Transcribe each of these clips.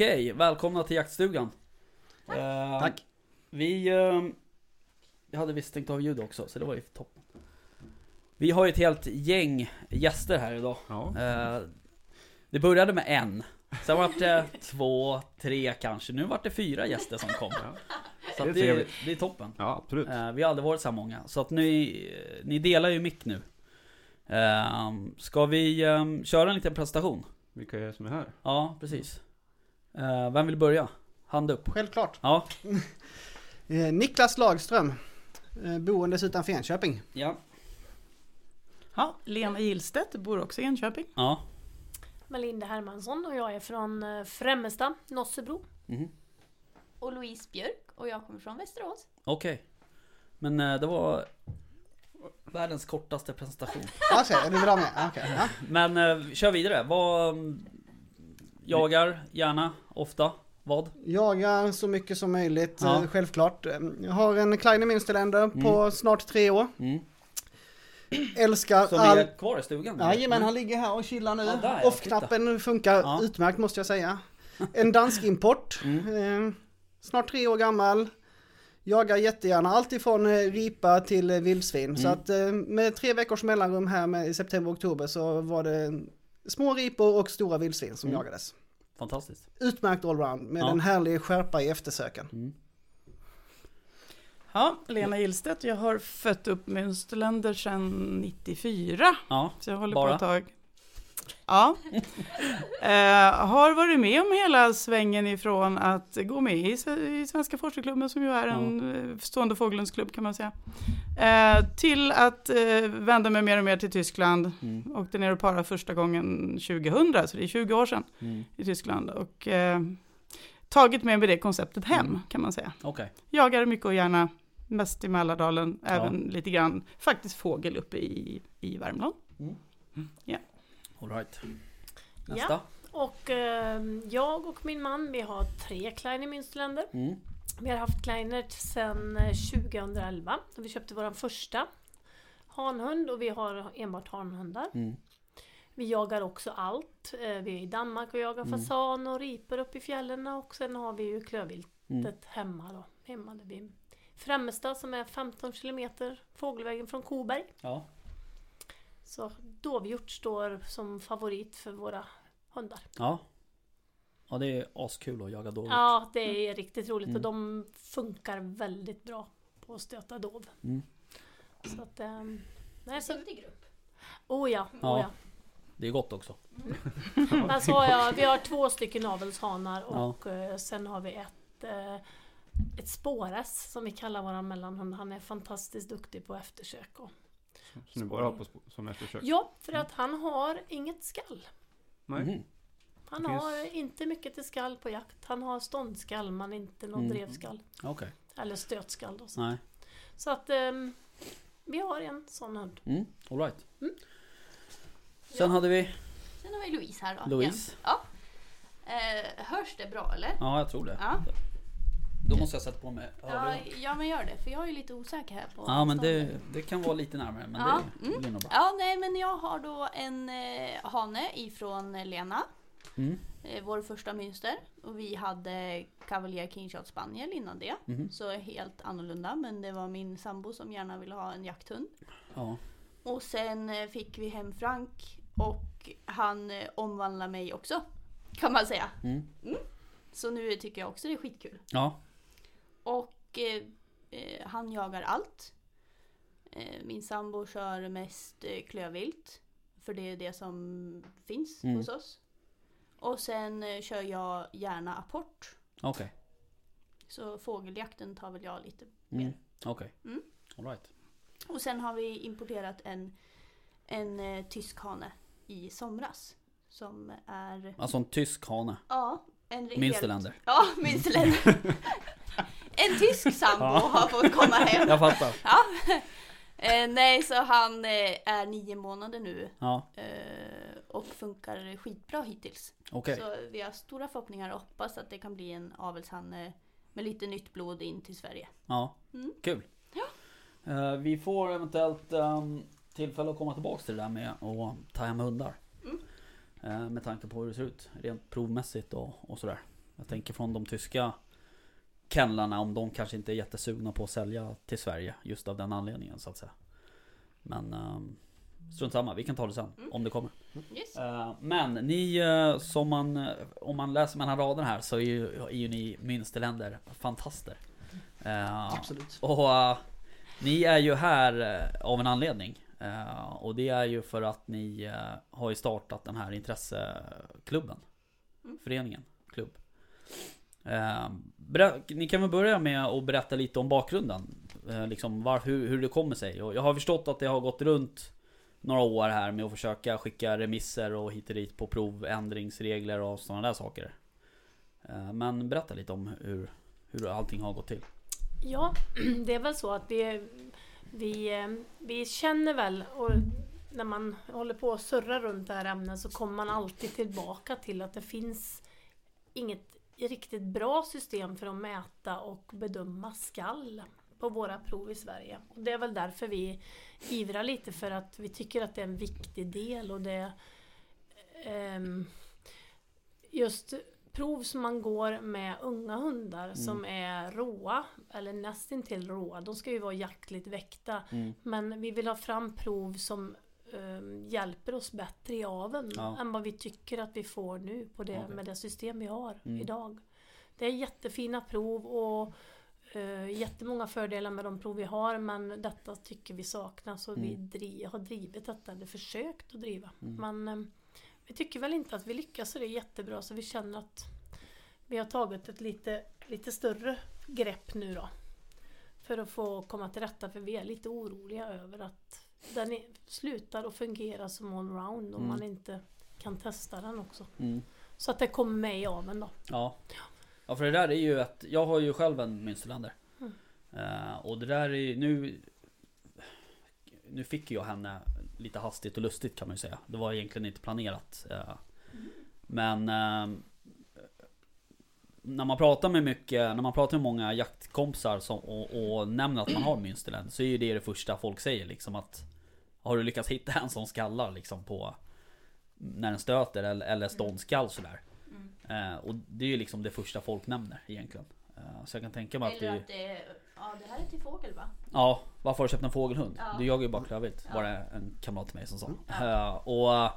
Okej, välkomna till jaktstugan. Eh, Tack. Vi, eh, vi hade visst stängt av ljud också, så det var ju toppen. Vi har ju ett helt gäng gäster här idag. Ja. Eh, det började med en, sen var det två, tre kanske. Nu vart det fyra gäster som kom. Ja. Så Det är att det, trevligt. det är toppen. ja, absolut. Eh, vi har aldrig varit så här många. Så att ni, ni delar ju mick nu. Eh, ska vi eh, köra en liten presentation? Vilka är det som är här? Ja, precis. Eh, vem vill börja? Hand upp. Självklart. Ja. Eh, Niklas Lagström, eh, boendes utanför Enköping. Ja. Ja, Lena Gillstedt bor också i Enköping. Ja. Melinda Hermansson och jag är från Främmesta, Nossebro. Mhm. Och Louise Björk och jag kommer från Västerås. Okej. Men eh, det var världens kortaste presentation. Ja, så är du ha med? Okej, ja. Men kör vidare. Vad mm, jagar gärna, ofta, vad? Jagar så mycket som möjligt, Ja. eh, självklart. Eh, Jag har en Kleine Münsterländer på snart tre år. Mm. Älskar Som all... är kvar i stugan? Jajamän, han ligger här och chillar nu. Ja, Off-knappen funkar Ja. utmärkt måste jag säga. En dansk import. Mm. Eh, snart tre år gammal. Jagar jättegärna allt ifrån eh, ripa till eh, vildsvin. Så Mm. att eh, med tre veckors mellanrum här med, i september oktober så var det små ripor och stora vildsvin som Mm. jagades. Fantastiskt. Utmärkt allround med Ja. en härlig skärpa i eftersöken. Mm. Ja, Lena Gillstedt. Jag har fött upp Münsterländer sedan 94. Ja. Så jag håller Bara? på ett tag. Ja. Eh, har varit med om hela svängen ifrån att gå med i, i Svenska Forskarklubben som ju är en eh, stående fågelundsklubb kan man säga. Eh, till att eh, vända mig mer och mer till Tyskland. Mm. Åkte ner och parade första gången 2000, så det är 20 år sedan Mm. i Tyskland. Och eh, tagit med mig det konceptet hem Mm. kan man säga. Okej. Jagar mycket och gärna, mest i Mälardalen, även lite grann faktiskt fågel uppe i, i Värmland. Alright. Nästa. Och eh, jag och min man, vi har tre Kleine Münsterländer. Mm. Vi har haft Kleiner sedan eh, 2011. då Vi köpte vår första hanhund och vi har enbart hanhundar. Mm. Vi jagar också allt. Eh, Vi är i Danmark och jagar Mm. fasan och ripor uppe i fjällen och sen har vi ju klövviltet Mm. hemma då. Hemma där vi Främmesta som är 15 kilometer fågelvägen från Koberg. Ja. Så dovhjort står som favorit för våra hundar. Ja. Ja, det är askul att jaga dovhjort. Ja, det är riktigt roligt Mm. och de funkar väldigt bra på att stöta dov. Mm. Så att... ehm, nej, så, Duktig grupp. oh ja, Ja. oh ja. Det är gott också. Men så har jag, vi har två stycken avelshanar Ja. och eh, sen har vi ett, eh, ett spåres som vi kallar våran mellanhund. Han är fantastiskt duktig på eftersök. Och, Så ni bara har på som eftersök? ja, för att han har inget skall. Nej? Mhm. Han Det finns- har inte mycket till skall på jakt. Han har ståndskall men inte någon Mm. drevskall. Okej. Eller stötskall då. Så, Nej. så att ehm, vi har en sån hund. Mm. Alright. Mm. Sen Ja. hade vi Sen har vi Louise här då. Louise. igen. Ja. Eh, hörs det bra eller? Ja, jag tror det. Ja. Då måste jag sätta på mig Ja, hörlurar. ja men gör det för jag är lite osäker här på Ja, men det, det kan vara lite närmare. Men Ja, det mm. blir nog bra. Ja, nej men jag har då en eh, hane ifrån Lena. Mm. Eh, vår första mönster. Och vi hade Cavalier King Charles Spaniel innan det. Mhm. Så helt annorlunda. Men det var min sambo som gärna ville ha en jakthund. Ja. Och sen eh, fick vi hem Frank. Och han eh, omvandlade mig också. Kan man säga. Mm. Så nu tycker jag också det är skitkul. Ja. Och eh, eh, han jagar allt. Eh, min sambo kör mest eh, klövvilt. För det är det som finns Mm. hos oss. Och sen eh, kör jag gärna apport. Okej. Så fågeljakten tar väl jag lite Mm. mer. Okej. Mm. Alright. Och sen har vi importerat en, en eh, tysk hane i somras. Som är, Alltså en tysk hane. ja, en helt- Münsterländer. Ja, Münsterländer. en tysk sambo har fått komma hem. Jag fattar. Ja. Eh, nej, så han eh, är nio månader nu Ja, eh, och funkar skitbra hittills. okej. Så vi har stora förhoppningar och hoppas att det kan bli en avelshanne med lite nytt blod in till Sverige. Ja, Mm. kul. Eh, vi får eventuellt ehm, tillfälle att komma tillbaka till det där med att ta hem hundar. Mm. Eh, med tanke på hur det ser ut rent provmässigt och, och sådär. Jag tänker från de tyska kennlarna om de kanske inte är jättesugna på att sälja till Sverige just av den anledningen så att säga. Men um, strunt samma, vi kan ta det sen Mm. om det kommer. Yes. Eh, men ni eh, som man, eh, om man läser mellan raderna här så är ju, är ju ni Münsterländer fantaster. Eh, Absolut. och ni är ju här av en anledning. Och det är ju för att ni har ju startat den här intresseklubben. Mm. Föreningen, klubb. Ni kan väl börja med att berätta lite om bakgrunden. Eh, liksom var, hur, hur det kommer sig. Och jag har förstått att det har gått runt några år här med att försöka skicka remisser och hit och dit på provändringsregler och sådana där saker. Eh, men berätta lite om hur, hur allting har gått till. Ja, det är väl så att vi, vi, vi känner väl och när man håller på och surrar runt det här ämnet så kommer man alltid tillbaka till att det finns inget riktigt bra system för att mäta och bedöma skall på våra prov i Sverige. Och det är väl därför vi ivrar lite för att vi tycker att det är en viktig del och det ehm, just prov som man går med unga hundar som är råa eller nästintill råa. De ska ju vara jaktligt väckta. Mm. Men vi vill ha fram prov som ehm, hjälper oss bättre i aveln Ja. än vad vi tycker att vi får nu på det, Okej. med det system vi har Mm. idag. Det är jättefina prov och uh, jättemånga fördelar med de prov vi har men detta tycker vi saknas och vi Mm. dri- har drivit detta, eller försökt att driva. Mm. Men ehm, vi tycker väl inte att vi lyckas och det är jättebra så vi känner att vi har tagit ett lite, lite större grepp nu då. För att få komma till rätta för vi är lite oroliga över att den är, slutar att fungera som allround om Mm. man inte kan testa den också. Mm. Så att det kommer med i aveln då. Ja. Ja för det där är ju ett, jag har ju själv en Münsterländer. Mm. Eh, och det där är ju nu Nu fick jag henne lite hastigt och lustigt kan man ju säga. Det var egentligen inte planerat. eh. men eh, När man pratar med mycket, när man pratar med många jaktkompisar som, och, och nämner att man har Münsterländer så är ju det det första folk säger liksom att Har du lyckats hitta en som skallar liksom på När den stöter eller, eller ståndskall sådär. Mm. Eh, och det är ju liksom det första folk nämner egentligen. Eh, så jag kan tänka mig att det... att det är, ja det här är till fågel va? Ja, varför har du köpt en fågelhund? Ja. Du jagar ju bara klövvilt. Ja. Var det en kamrat till mig som sa. Ja. Eh, och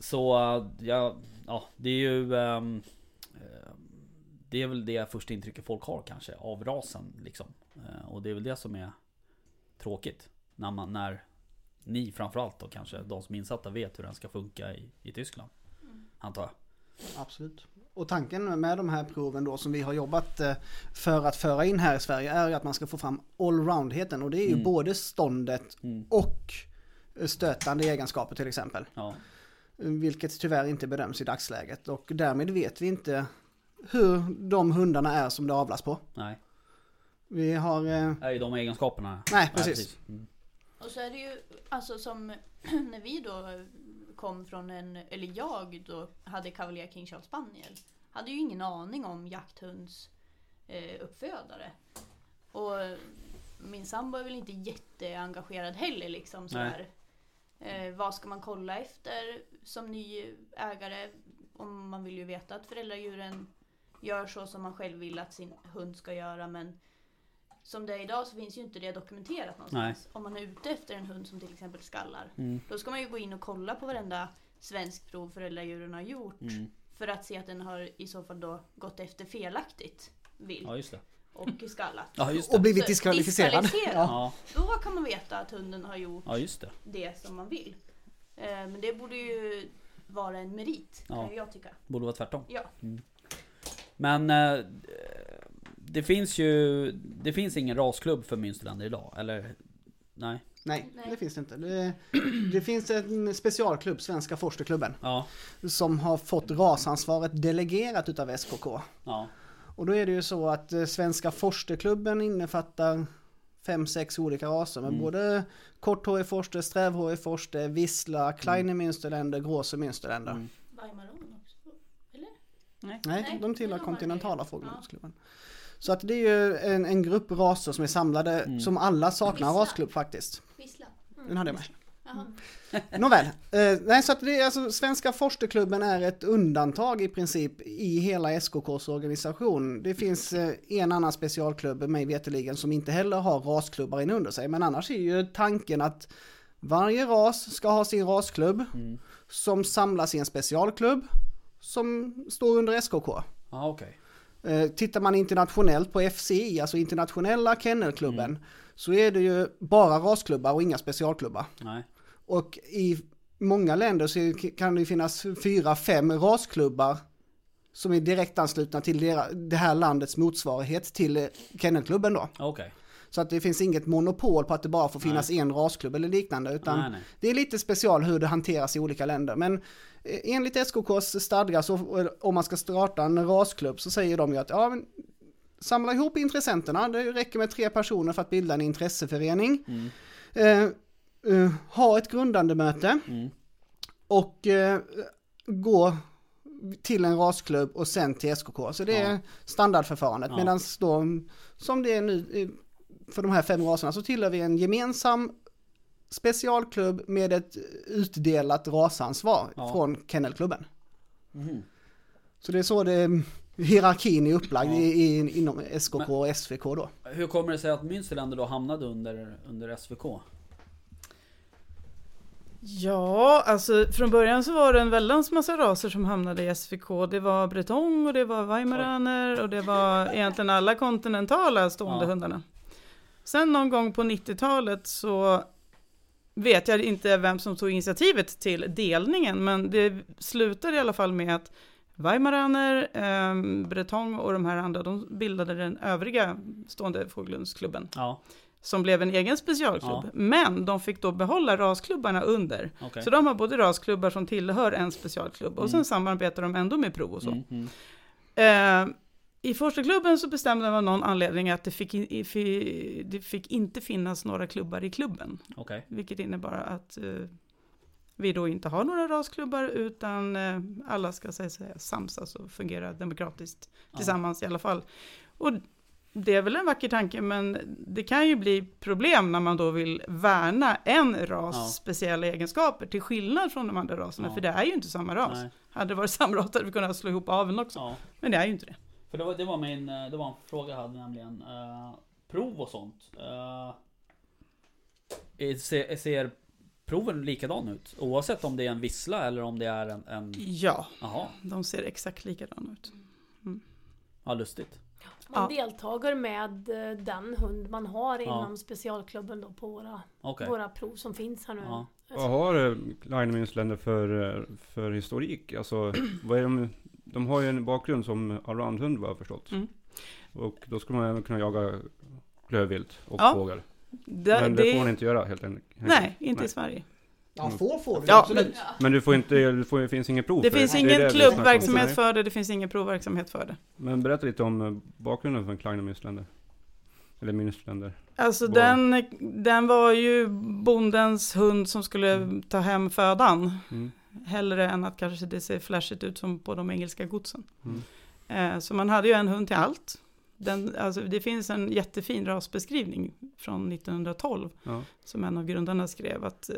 så, ja, ja det är ju... ehm, eh, det är väl det första intrycket folk har kanske av rasen liksom. Eh, och det är väl det som är tråkigt. När, man, när ni framförallt då kanske, de som är insatta vet hur den ska funka i, i Tyskland. Mm. Antar jag. Absolut. Och tanken med de här proven då som vi har jobbat eh, för att föra in här i Sverige är ju att man ska få fram allroundheten och det är ju Mm. både ståndet Mm. och stötande egenskaper till exempel. Ja. Vilket tyvärr inte bedöms i dagsläget och därmed vet vi inte hur de hundarna är som det avlas på. Nej. Vi har... Eh, ju de egenskaperna. nej, precis. Mm. Och så är det ju, alltså som när vi då kom från en, eller jag då hade Cavalier King Charles Spaniel. Hade ju ingen aning om jakthunds eh, uppfödare. Och min sambo är väl inte jätteengagerad heller liksom sådär. Eh, vad ska man kolla efter som ny ägare? Om man vill ju veta att föräldradjuren gör så som man själv vill att sin hund ska göra men som det är idag så finns ju inte det dokumenterat någonstans. Om man är ute efter en hund som till exempel skallar. Mm. Då ska man ju gå in och kolla på varenda svensk prov föräldradjuren har gjort. Mm. För att se att den har i så fall då gått efter felaktigt vilt Ja just det. och skallat. Ja just det. Och blivit diskvalificerad. diskvalificerad. Ja. Då kan man veta att hunden har gjort ja just det. det som man vill. Eh, Men det borde ju vara en merit, Ja. kan jag tycka. Borde vara tvärtom. Ja. Men eh, det finns ju Det finns ingen rasklubb för Münsterländer idag, eller? Nej? Nej, Nej. det finns det inte. Det, det finns en specialklubb, Svenska Forsterklubben, Ja, som har fått rasansvaret delegerat utav SKK. ja, Och då är det ju så att eh, Svenska Forsterklubben innefattar fem, sex olika raser med Mm. både korthårig forster, strävhårig forster, vissla, kleine Münsterländer, gråse Münsterländer. Mm. Weimaranen också? Eller? Nej, Nej, de tillhör kontinentala inte. fågelhundsklubben. Så att det är ju en, en grupp raser som är samlade, Mm. som alla saknar Vissla. rasklubb faktiskt. Vissla? Den hade jag med. Nåväl, eh, nej, så att det alltså Svenska Forsterklubben är ett undantag i princip i hela SKKs organisation. Det finns eh, en annan specialklubb, mig veterligen, som inte heller har rasklubbar in under sig. Men annars är ju tanken att varje ras ska ha sin rasklubb Mm. som samlas i en specialklubb som står under SKK. Ja, okej. Eh, tittar man internationellt på FCI, alltså internationella kennelklubben, så är det ju bara rasklubbar och inga specialklubbar. Nej. Och i många länder så kan det finnas fyra, fem rasklubbar som är direkt anslutna till det här landets motsvarighet till eh, kennelklubben då. Okej. Så att det finns inget monopol på att det bara får finnas en rasklubb eller liknande, utan Nej, nej. det är lite special hur det hanteras i olika länder. Men eh, enligt SKKs stadgar så eh, om man ska starta en rasklubb så säger de ju att ja, men, samla ihop intressenterna, det räcker med tre personer för att bilda en intresseförening. Mm. Eh, eh, ha ett grundande möte Mm. och eh, gå till en rasklubb och sen till SKK. Så det är Ja. standardförfarandet. Ja. Medan då, som det är nu eh, för de här fem raserna, så tillhör vi en gemensam specialklubb med ett utdelat rasansvar Ja. från kennelklubben. Mhm. Så det är så det, hierarkin är upplagd Ja. i, i, inom SKK och SVK då. Hur kommer det sig att Münsterländer då hamnade under, under SVK? Ja, alltså från början så var det en väldans massa raser som hamnade i SVK. Det var bretong och det var weimaraner och det var egentligen alla kontinentala stående Ja. hundarna. Sen någon gång på 90-talet så vet jag inte vem som tog initiativet till delningen, men det slutade i alla fall med att Weimaraner, eh, Bretong och de här andra, de bildade den övriga stående fågelhundsklubben Ja, som blev en egen specialklubb. Ja. Men de fick då behålla rasklubbarna under. okej. Så de har både rasklubbar som tillhör en specialklubb och Mm. sen samarbetar de ändå med prov och så. Mm, mm. Eh, I Forskarklubben så bestämde man av någon anledning att det fick, det fick inte finnas några klubbar i klubben. Okej. Vilket innebar att eh, vi då inte har några rasklubbar utan eh, alla ska säga, säga samsas och fungera demokratiskt Ja. tillsammans i alla fall. Och det är väl en vacker tanke men det kan ju bli problem när man då vill värna en ras Ja. speciella egenskaper till skillnad från de andra raserna. Ja. För det är ju inte samma ras. Nej. Hade det varit samma ras hade vi kunnat slå ihop aveln också. Men det är ju inte det. För det var, det var min, eh, det var en fråga jag hade nämligen. eh, prov och sånt. Uh, ser, ser proven likadan ut? Oavsett om det är en vissla eller om det är en... en Ja, jaha, de ser exakt likadana ut. ja lustigt. Man Ja. deltager med eh, den hund man har Ja. inom specialklubben då på våra, Okej. våra prov som finns här nu. Ja. Vad har eh, Klein Münsterländer för, eh, för historik? Alltså, vad är de, de har ju en bakgrund som allroundhund vad jag förstått. Mm. Och då skulle man även kunna jaga klövvilt och Ja. fågel. Det, Men det, får man inte göra helt enkelt. Nej, inte Nej. i Sverige. Ja, får får du Ja, absolut. Men du får inte, det, får, det finns inget prov Det för finns är ingen det om. klubbverksamhet för det, det finns ingen provverksamhet för det. Men berätta lite om eh, bakgrunden för Klein Münsterländer. Eller Münsterländer. Alltså den, den var ju bondens hund som skulle ta hem födan. Mm. Hellre än att kanske det ser flashigt ut som på de engelska godsen. Mm. Eh, så man hade ju en hund till allt. Den, alltså det finns en jättefin rasbeskrivning från 1912 Ja. som en av grundarna skrev att eh,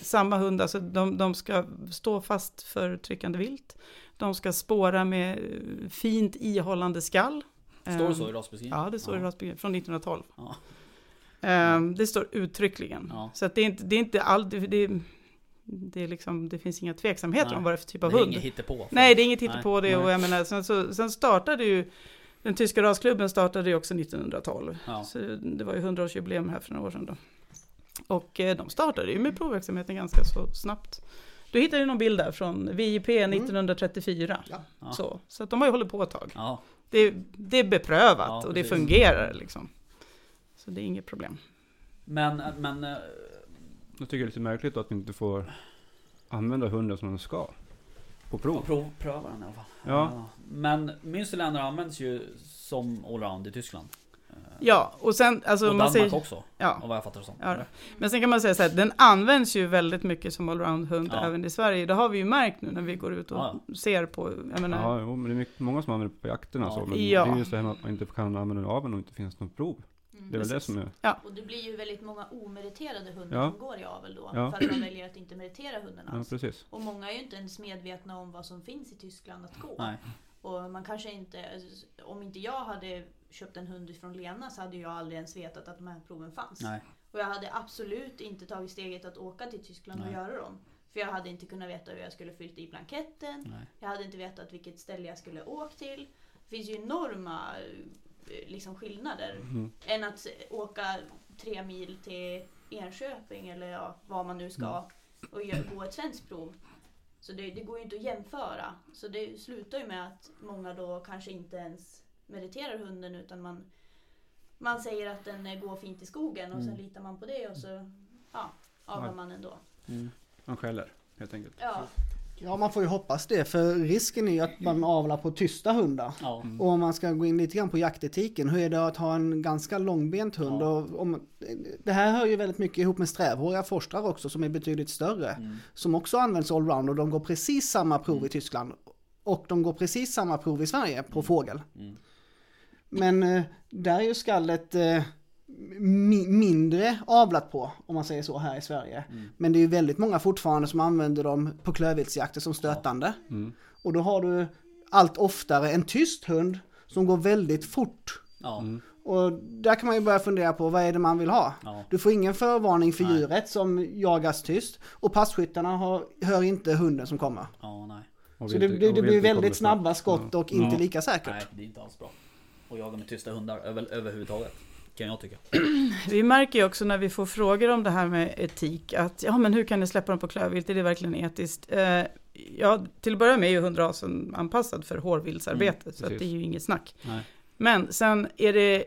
samma hund, alltså de, de ska stå fast för tryckande vilt. De ska spåra med eh, fint ihållande skall. Står det så Eh, i rasbeskrivningen? Ja, det står i rasbeskrivningen från 1912. Ja. Eh, det står uttryckligen. Ja. Så att det är inte, det är inte all, det, det, det, är liksom, det finns inga tveksamheter Nej. om vad det är för typ Det av är hund. inget hittepå? Nej, det är inget hittepå det. Och jag menar, sen, så, sen startade ju den tyska rasklubben startade ju också 1912. Ja. Så det var ju 100-årsjubileum här för några år sedan då. Och eh, de startade ju med provverksamheten ganska så snabbt. Du hittade ju någon bild där från VIP 1934. Ja. Ja. Så, så att de har ju hållit på ett tag. Ja, Det, det är beprövat och det fungerar liksom. Så det är inget problem. men, men eh, Jag tycker det är lite märkligt att vi inte får använda hunden som den ska. På prov. prov, pröva den i alla fall. Ja. Men Münsterländer används ju som allround i Tyskland. Eh, Ja, och sen, alltså och man Danmark säger, också, ja, av vad jag fattar det som. Ja, men sen kan man säga så här, den används ju väldigt mycket som allround-hund Ja. även i Sverige. Det har vi ju märkt nu när vi går ut och Ja, ser på, jag menar, Ja, jo, men det är mycket, många som använder det på jakterna Ja. så. Men Ja. det är ju så här att man inte kan använda den av om det inte finns något prov. Mm. Det är väl det Precis. som är... Och det blir ju väldigt många omeriterade hundar Ja. som går i avel då. Ja. För att man väljer att inte meritera hunden Ja, alls. precis. Och många är ju inte ens medvetna om vad som finns i Tyskland att gå. Nej. Och man kanske inte, om inte jag hade köpt en hund från Lena så hade jag aldrig ens vetat att de här proven fanns. Nej. Och jag hade absolut inte tagit steget att åka till Tyskland och Nej. göra dem. För jag hade inte kunnat veta hur jag skulle fyllt i blanketten. Nej. Jag hade inte vetat vilket ställe jag skulle åkt till. Det finns ju enorma eh, liksom, skillnader. Mm. Än att åka tre mil till Enköping eller ja, vad man nu ska och gö- gå ett svenskt prov. Så det, det går ju inte att jämföra. Så det slutar ju med att många då kanske inte ens meriterar hunden utan man, man säger att den eh, går fint i skogen och sen Mm. litar man på det och så ja, avlar man ändå. Mm. Man skäller, helt enkelt. Ja, Ja, man får ju hoppas det, för risken är ju att man avlar på tysta hundar. Ja. Och om man ska gå in lite grann på jaktetiken, hur är det att ha en ganska långbent hund? Ja. Och om, det här hör ju väldigt mycket ihop med strävhåriga forstrar också, som är betydligt större. Mm. Som också används allround och de går precis samma prov i Tyskland. Och de går precis samma prov i Sverige på fågel. Mm. Men eh, där är ju skallet eh, mindre avlat på, om man säger så, här i Sverige. Mm. Men det är ju väldigt många fortfarande som använder dem på klövviltsjakter som stötande. Mm. Och då har du allt oftare en tyst hund som går väldigt fort. Mm. Och där kan man ju börja fundera på vad är det man vill ha? Ja. Du får ingen förvarning för Nej. djuret som jagas tyst och passkyttarna har, hör inte hunden som kommer. Ja, nej. Så det, det, det blir väldigt snabba skott Ja. och inte lika säkert. Nej, det är inte alls bra. Och jaga med tysta hundar över, överhuvudtaget. Kan jag tycka. Vi märker ju också när vi får frågor om det här med etik att ja men hur kan ni släppa dem på klövvilt, är det verkligen etiskt? Eh, ja, till att börja med är ju hundrasen anpassad för hårviltsarbete Mm, så det är ju inget snack. Nej. Men sen är det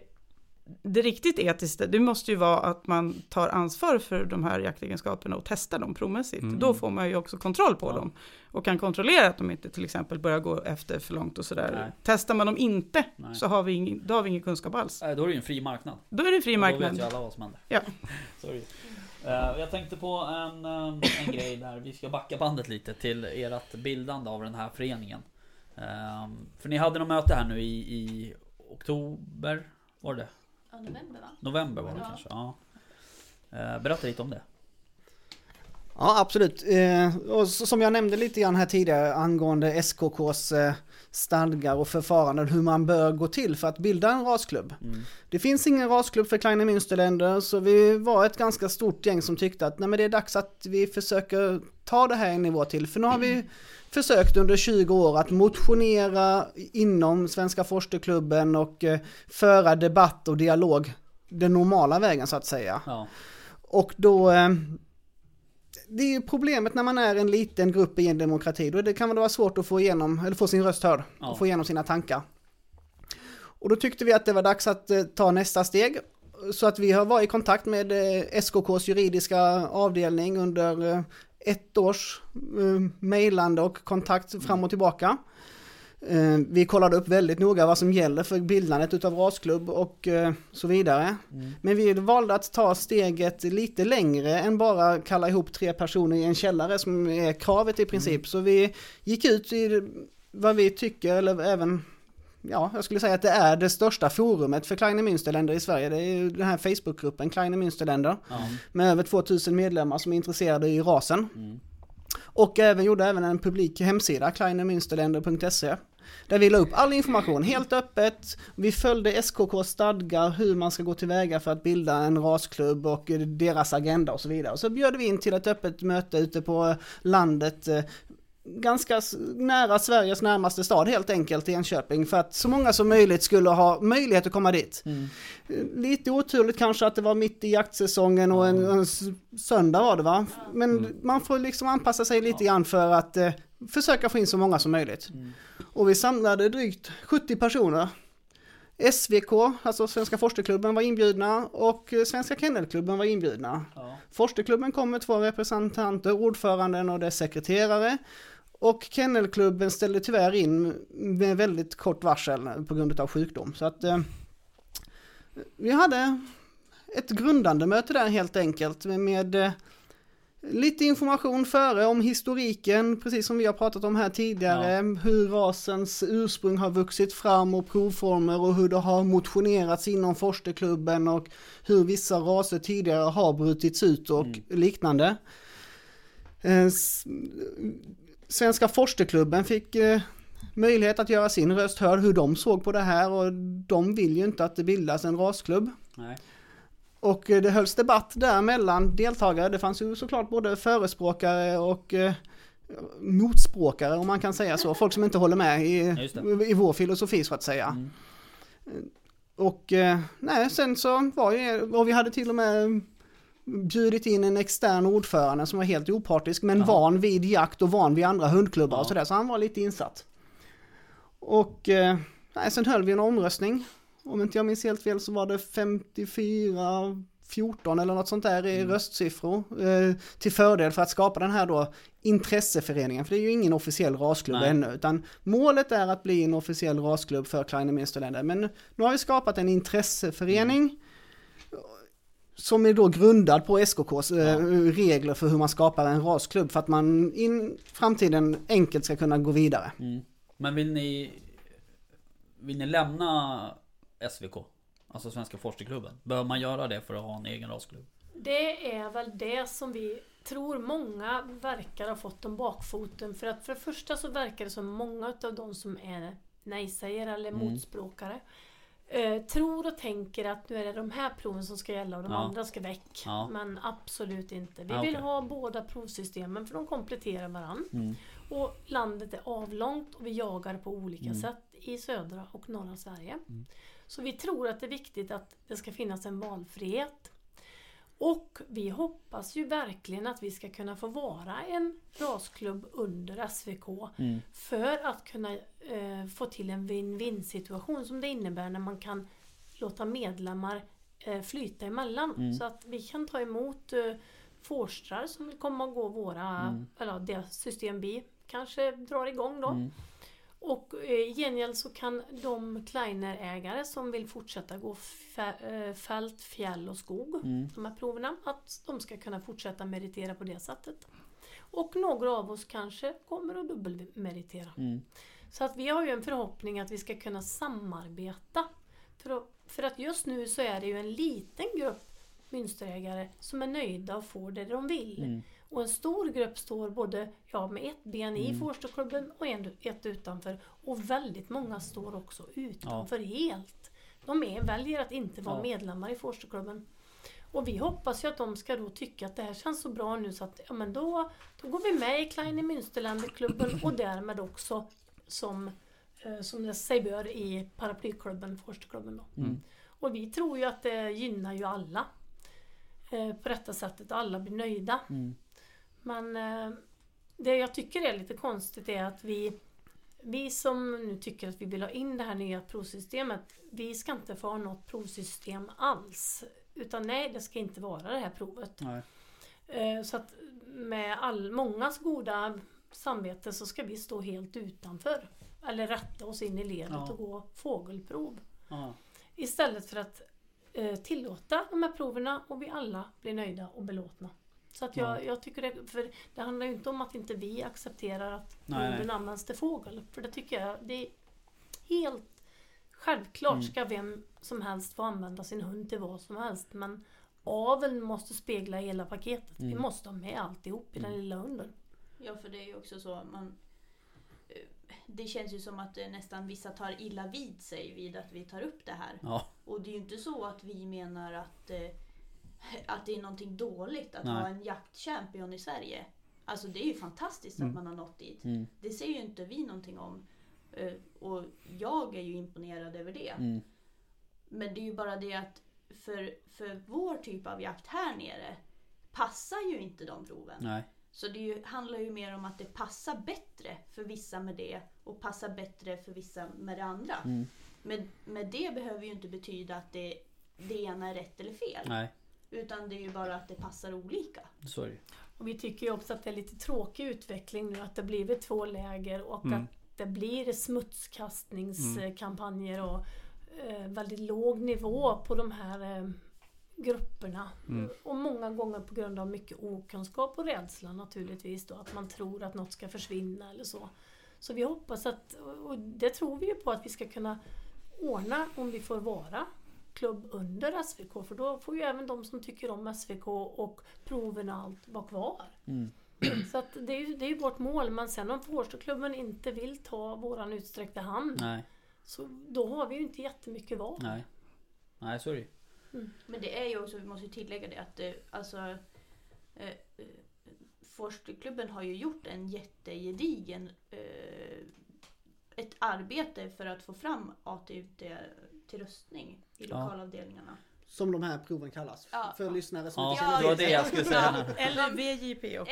det riktigt etiska, det måste ju vara att man tar ansvar för de här jaktegenskaperna och testar dem provmässigt. Mm. Då får man ju också kontroll på Ja. dem. Och kan kontrollera att de inte till exempel börjar gå efter för långt och sådär. Nej. Testar man dem inte Nej. så har vi ingen, då har vi ingen kunskap alls. Nej, då är det ju en fri marknad. Då är det fri Och Då vet marknad. ju alla vad som händer. Ja. Ju. Eh, jag tänkte på en, eh, en grej där, vi ska backa bandet lite till ert bildande av den här föreningen. Eh, för ni hade något möte här nu i, i oktober, var det? Ja november va? November var det Ja. kanske? Ja. Eh, berätta lite om det. Ja, absolut. Eh, och som jag nämnde lite grann här tidigare angående SKKs eh, stadgar och förfaranden, hur man bör gå till för att bilda en rasklubb. Mm. Det finns ingen rasklubb för Kleine Münsterländer, så vi var ett ganska stort gäng som tyckte att nej, men det är dags att vi försöker ta det här en nivå till. För nu har vi försökt under 20 år att motionera inom Svenska Forskarklubben och eh, föra debatt och dialog den normala vägen så att säga. Ja. Och då... Eh, det är ju problemet när man är en liten grupp i en demokrati. Då det kan det vara svårt att få igenom, eller få sin röst hörd. Ja. Och få igenom sina tankar. Och då tyckte vi att det var dags att eh, ta nästa steg. Så att vi har varit i kontakt med SKKs juridiska avdelning under ett års eh, mejlande och kontakt fram och tillbaka. Eh, vi kollade upp väldigt noga vad som gäller för bildandet utav rasklubb och eh, så vidare. Mm. Men vi valde att ta steget lite längre än bara kalla ihop tre personer i en källare som är kravet i princip. Så vi gick ut i vad vi tycker, eller även, ja, jag skulle säga att det är det största forumet för Kleine Münsterländer i Sverige. Det är ju den här Facebookgruppen Kleine Münsterländer Ja. med över 2000 medlemmar som är intresserade i rasen. Mm. Och även gjorde även en publik hemsida, kleinemünsterländer.se. Där vi la upp all information helt öppet. Vi följde SKK stadgar hur man ska gå tillväga för att bilda en rasklubb och deras agenda och så vidare. Och så bjöd vi in till ett öppet möte ute på landet eh, ganska nära Sveriges närmaste stad helt enkelt, Enköping, för att så många som möjligt skulle ha möjlighet att komma dit. Mm. Lite oturligt kanske att det var mitt i jaktsäsongen och en, en söndag var det va? Men Mm. man får liksom anpassa sig lite grann för att eh, försöka få in så många som möjligt. Mm. Och vi samlade drygt 70 personer. SVK, alltså Svenska Forskarklubben var inbjudna och eh, Svenska Kennelklubben var inbjudna. Ja. Forskarklubben kom med två representanter, ordföranden och dess sekreterare. Och Kennelklubben ställde tyvärr in med väldigt kort varsel på grund av sjukdom. Så att eh, vi hade ett grundande möte där helt enkelt med, med eh, Lite information före om historiken, precis som vi har pratat om här tidigare. Hur rasens ursprung har vuxit fram och provformer och hur det har motionerats inom Forsterklubben och hur vissa raser tidigare har brutits ut och liknande. Svenska Forsterklubben fick eh, möjlighet att göra sin röst hörd hur de såg på det här och de vill ju inte att det bildas en rasklubb. Nej. Och eh, det hölls debatt där mellan deltagare. Det fanns ju såklart både förespråkare och eh, motspråkare om man kan säga så. Folk som inte håller med i, i vår filosofi så att säga. Mm. Och eh, nej, sen så var ju, och vi hade till och med bjudit in en extern ordförande som var helt opartisk men Jaha. van vid jakt och van vid andra hundklubbar Ja. och sådär. Så han var lite insatt. Och eh, sen höll vi en omröstning. Om inte jag minns helt fel så var det 54 14 eller något sånt där i Mm. röstsiffror. Eh, till fördel för att skapa den här då intresseföreningen. För det är ju ingen officiell rasklubb Nej. ännu. Utan målet är att bli en officiell rasklubb för Kleine. Men nu har vi skapat en intresseförening. Som är då grundad på SKKs eh, regler för hur man skapar en rasklubb. För att man i framtiden enkelt ska kunna gå vidare. Mm. Men vill ni... Vill ni lämna SVK? Alltså Svenska Forsterklubben? Bör man göra det för att ha en egen rasklubb? Det är väl det som vi tror många verkar ha fått om bakfoten. För att för det första så verkar det som många av de som är nej-sägare eller Mm. Eh, tror och tänker att nu är det de här proven som ska gälla och de Ja. andra ska väck. Ja. Men absolut inte. Vi Ja, vill ha båda provsystemen för de kompletterar varandra. Mm. Och landet är avlångt och vi jagar på olika Mm. sätt i södra och norra Sverige. Så vi tror att det är viktigt att det ska finnas en valfrihet. Och vi hoppas ju verkligen att vi ska kunna få vara en rasklubb under SVK Mm. för att kunna eh, få till en win-win situation som det innebär när man kan låta medlemmar eh, flyta emellan. Mm. Så att vi kan ta emot eh, forstrar som vill komma och gå våra, Mm. eller det system vi kanske drar igång då. Mm. Och eh, i gengäld så kan de Kleiner-ägare som vill fortsätta gå eh, fält, fjäll och skog, Mm. de här proverna, att de ska kunna fortsätta meritera på det sättet. Och några av oss kanske kommer att dubbelmeritera. Mm. Så att vi har ju en förhoppning att vi ska kunna samarbeta. För att, för att just nu så är det ju en liten grupp mönsterägare som är nöjda och får det de vill. Mm. Och en stor grupp står både ja, med ett ben i Mm. Forsterklubben och en, ett utanför. Och väldigt många står också utanför helt. De är, väljer att inte vara Ja. medlemmar i Forsterklubben. Och vi hoppas ju att de ska då tycka att det här känns så bra nu så att ja, men då, då går vi med i Kleine Münsterländerklubben och därmed också som, eh, som det sig bör i paraplyklubben Forsterklubben. Då. Mm. Och vi tror ju att det gynnar ju alla eh, på detta sättet alla blir nöjda. Mm. Men eh, det jag tycker är lite konstigt är att vi, vi som nu tycker att vi vill ha in det här nya provsystemet, vi ska inte få ha något provsystem alls. Utan nej, det ska inte vara det här provet. Nej. Eh, Så att med all, mångas goda samvete så ska vi stå helt utanför. Eller rätta oss in i ledet Ja. och gå fågelprov. Ja. Istället för att eh, tillåta de här proverna och vi alla blir nöjda och belåtna. Så att jag, Ja. jag tycker det, för det handlar ju inte om att inte vi accepterar att hunden används till fågel. För det tycker jag, det är helt självklart Mm. ska vem som helst få använda sin hund till vad som helst. Men aveln måste spegla hela paketet. Vi Mm. måste ha med alltihop i den lilla hunden. Ja, för det är ju också så man... eh, Det känns ju som att eh, nästan vissa tar illa vid sig vid att vi tar upp det här. Ja. Och det är ju inte så att vi menar att, eh, att det är någonting dåligt att Nej. ha en jaktchampion i Sverige. Alltså det är ju fantastiskt Mm. att man har nått dit. Mm. Det säger ju inte vi någonting om. Eh, Och jag är ju imponerad över det. Mm. Men det är ju bara det att för, för vår typ av jakt här nere passar ju inte de proven. Nej. Så det ju, handlar ju mer om att det passar bättre för vissa med det och passar bättre för vissa med det andra. Mm. Men, men det behöver ju inte betyda att det, det ena är rätt eller fel. Nej. Utan det är ju bara att det passar olika. Ju. Och vi tycker ju också att det är lite tråkig utveckling nu att det blivit två läger och Mm. att det blir smutskastningskampanjer och eh, väldigt låg nivå på de här eh, grupperna. Mm. Och många gånger på grund av mycket okunskap och rädsla naturligtvis då, att man tror att något ska försvinna eller så. Så vi hoppas att, och det tror vi ju på att vi ska kunna ordna om vi får vara klubb under SVK för då får ju även de som tycker om SVK och proven och allt vara kvar. Mm. Så att det, är ju, det är ju vårt mål men sen om Årstaklubben inte vill ta våran utsträckta hand Nej, så då har vi ju inte jättemycket val. nej. Nej, så är det ju. Men det är ju också, vi måste ju tillägga det att det, alltså eh, eh, har ju gjort en jättegedigen eh, ett arbete för att få fram ATUT till röstning i Ja. lokalavdelningarna. Som de här proven kallas. Ja. För lyssnare som Ja, inte Ja, det var till det jag skulle säga. Eller VJP och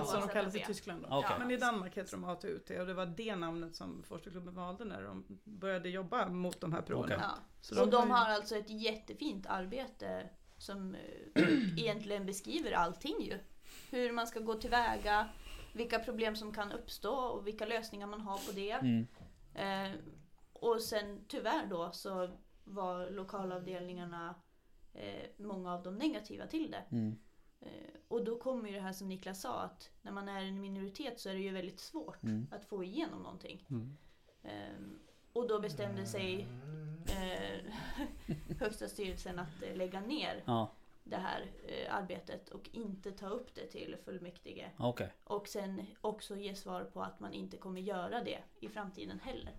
och som de kallas i. Tyskland. Då. Okej. Men i Danmark heter de ATUT och det var det namnet som Forskarklubben valde när de började jobba mot de här proven. Okej. Ja. Så och de har alltså ett jättefint arbete som eh, egentligen beskriver allting ju. Hur man ska gå tillväga, vilka problem som kan uppstå och vilka lösningar man har på det. Mm. Eh, och sen tyvärr då så var lokalavdelningarna eh, många av dem negativa till det. Mm. Eh, och då kommer ju det här som Niklas sa att när man är en minoritet så är det ju väldigt svårt Mm. att få igenom någonting. Mm. Ehm, och då bestämde sig eh, högsta styrelsen att eh, lägga ner Ja, det här eh, arbetet och inte ta upp det till fullmäktige. okej. Och sen också ge svar på att man inte kommer göra det i framtiden heller.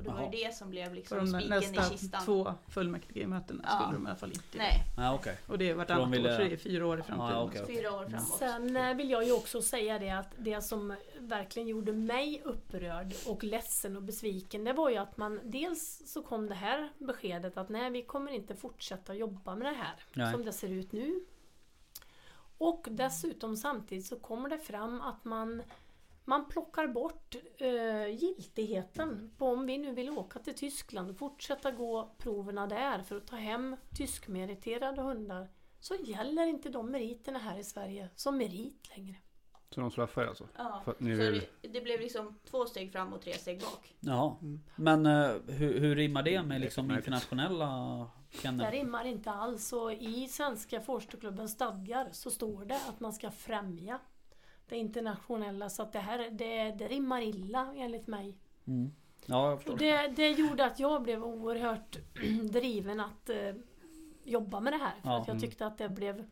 Och det var Jaha. ju det som blev liksom de spiken i nästa kistan. två fullmäktige-mötena Ja. skulle de i alla fall inte Nej, Ja, okej. Och det är vartannat de ville- år, så det är fyra år i framtiden. Ja, okej, okej. fyra år framåt. Sen eh, vill jag ju också säga det att det som verkligen gjorde mig upprörd och ledsen och besviken det var ju att man dels så kom det här beskedet att nej vi kommer inte fortsätta jobba med det här Nej. som det ser ut nu. Och dessutom samtidigt så kommer det fram att man man plockar bort eh, giltigheten på om vi nu vill åka till Tyskland och fortsätta gå proverna där för att ta hem tyskmeriterade hundar så gäller inte de meriterna här i Sverige som merit längre. Så de straffar er alltså? Ja, För att så ni vill... det, det blev liksom två steg fram och tre steg bak. Ja. Mm. Men eh, hur, hur rimmar det med liksom internationella Det kennel? rimmar inte alls och i Svenska Forskarklubbens stadgar så står det att man ska främja det internationella så att det här det, det rimmar illa enligt mig. Mm. Ja, det, det gjorde att jag blev oerhört driven att eh, jobba med det här. För Ja, att jag mm. tyckte att det blev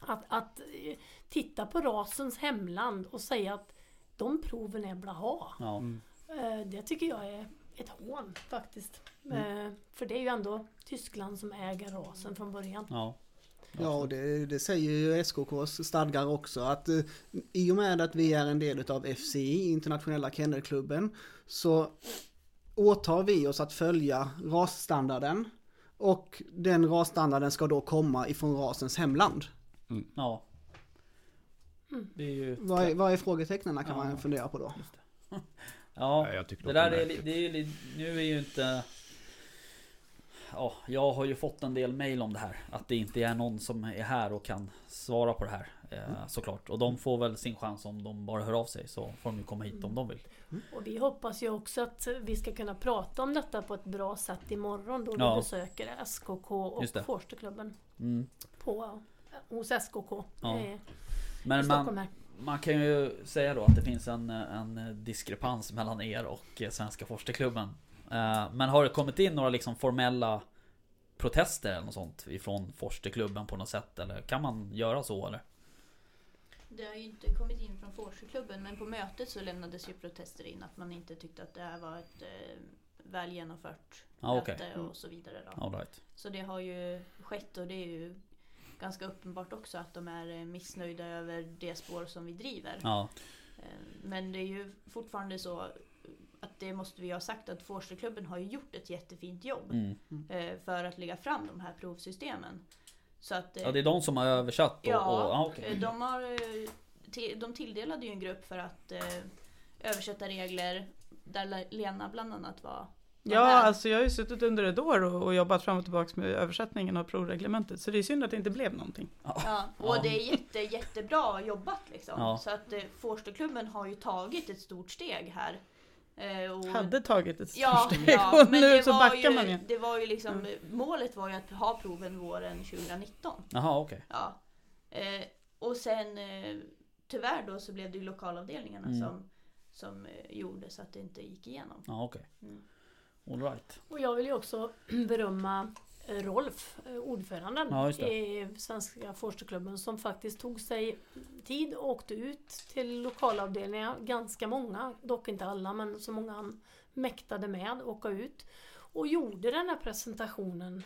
att, att eh, titta på rasens hemland och säga att de proven är blaha. Ja. Mm. Eh, Det tycker jag är ett hån faktiskt. Mm. Eh, För det är ju ändå Tyskland som äger rasen från början. Ja. Ja, och det, det säger ju SKKs stadgar också att eh, i och med att vi är en del utav FCI, Internationella Kennelklubben, så åtar vi oss att följa rasstandarden och den rasstandarden ska då komma ifrån rasens hemland. Ja. Mm. Det är ju... Vad är, vad är frågetecknen kan Ja. man fundera på då? Ja. Nej, jag Det där är, det är nu är ju inte... Ja, jag har ju fått en del mail om det här. Att det inte är någon som är här och kan svara på det här. Eh, såklart. Och de får väl sin chans om de bara hör av sig. Så får de ju komma hit om de vill. Och vi hoppas ju också att vi ska kunna prata om detta på ett bra sätt imorgon då Ja. vi besöker SKK och. Forsterklubben Mm. på, hos SKK Ja. eh, i Men Stockholm man, här. man kan ju säga då att det finns en, en diskrepans mellan er och eh, Svenska Forskarklubben. Eh, Men har det kommit in några liksom formella protester eller något sånt ifrån Forskarklubben på något sätt? Eller kan man göra så eller? Det har ju inte kommit in från Forskarklubben men på mötet så lämnades ju protester in att man inte tyckte att det här var ett eh, väl genomfört okej. möte och så vidare. Då. Right. Så det har ju skett och det är ju ganska uppenbart också att de är eh, missnöjda över det spår som vi driver. Ja, Eh, Men det är ju fortfarande så att det måste vi ha sagt att Forskarklubben har ju gjort ett jättefint jobb mm. eh, för att lägga fram de här provsystemen. Så att, eh, ja det är de som har översatt och, Ja, och, ja okej. eh, de, har, eh, de tilldelade ju en grupp för att eh, översätta regler där Le- Lena bland annat var. Ja, alltså jag har ju suttit under ett år och, och jobbat fram och tillbaka med översättningen av provreglementet. Så det är synd att det inte blev någonting. Ja, och Ja. det är jätte, jättebra jobbat liksom. Ja. Så att eh, Forskarklubben har ju tagit ett stort steg här. Eh, och, Hade tagit ett Ja, steg ja och men nu så backar ju, man ju. det var ju liksom, målet var ju att ha proven våren 2019. Jaha, okej. Ja. Eh, och sen eh, tyvärr då så blev det ju lokalavdelningarna Mm. som, som eh, gjorde så att det inte gick igenom. Ja, okej. Mm. All right. Och jag vill ju också berömma Rolf, eh, ordföranden Ja, i Svenska Forsterklubben som faktiskt tog sig tid och åkte ut till lokalavdelningar, ganska många, dock inte alla, men så många han mäktade med, åka ut. Och gjorde den här presentationen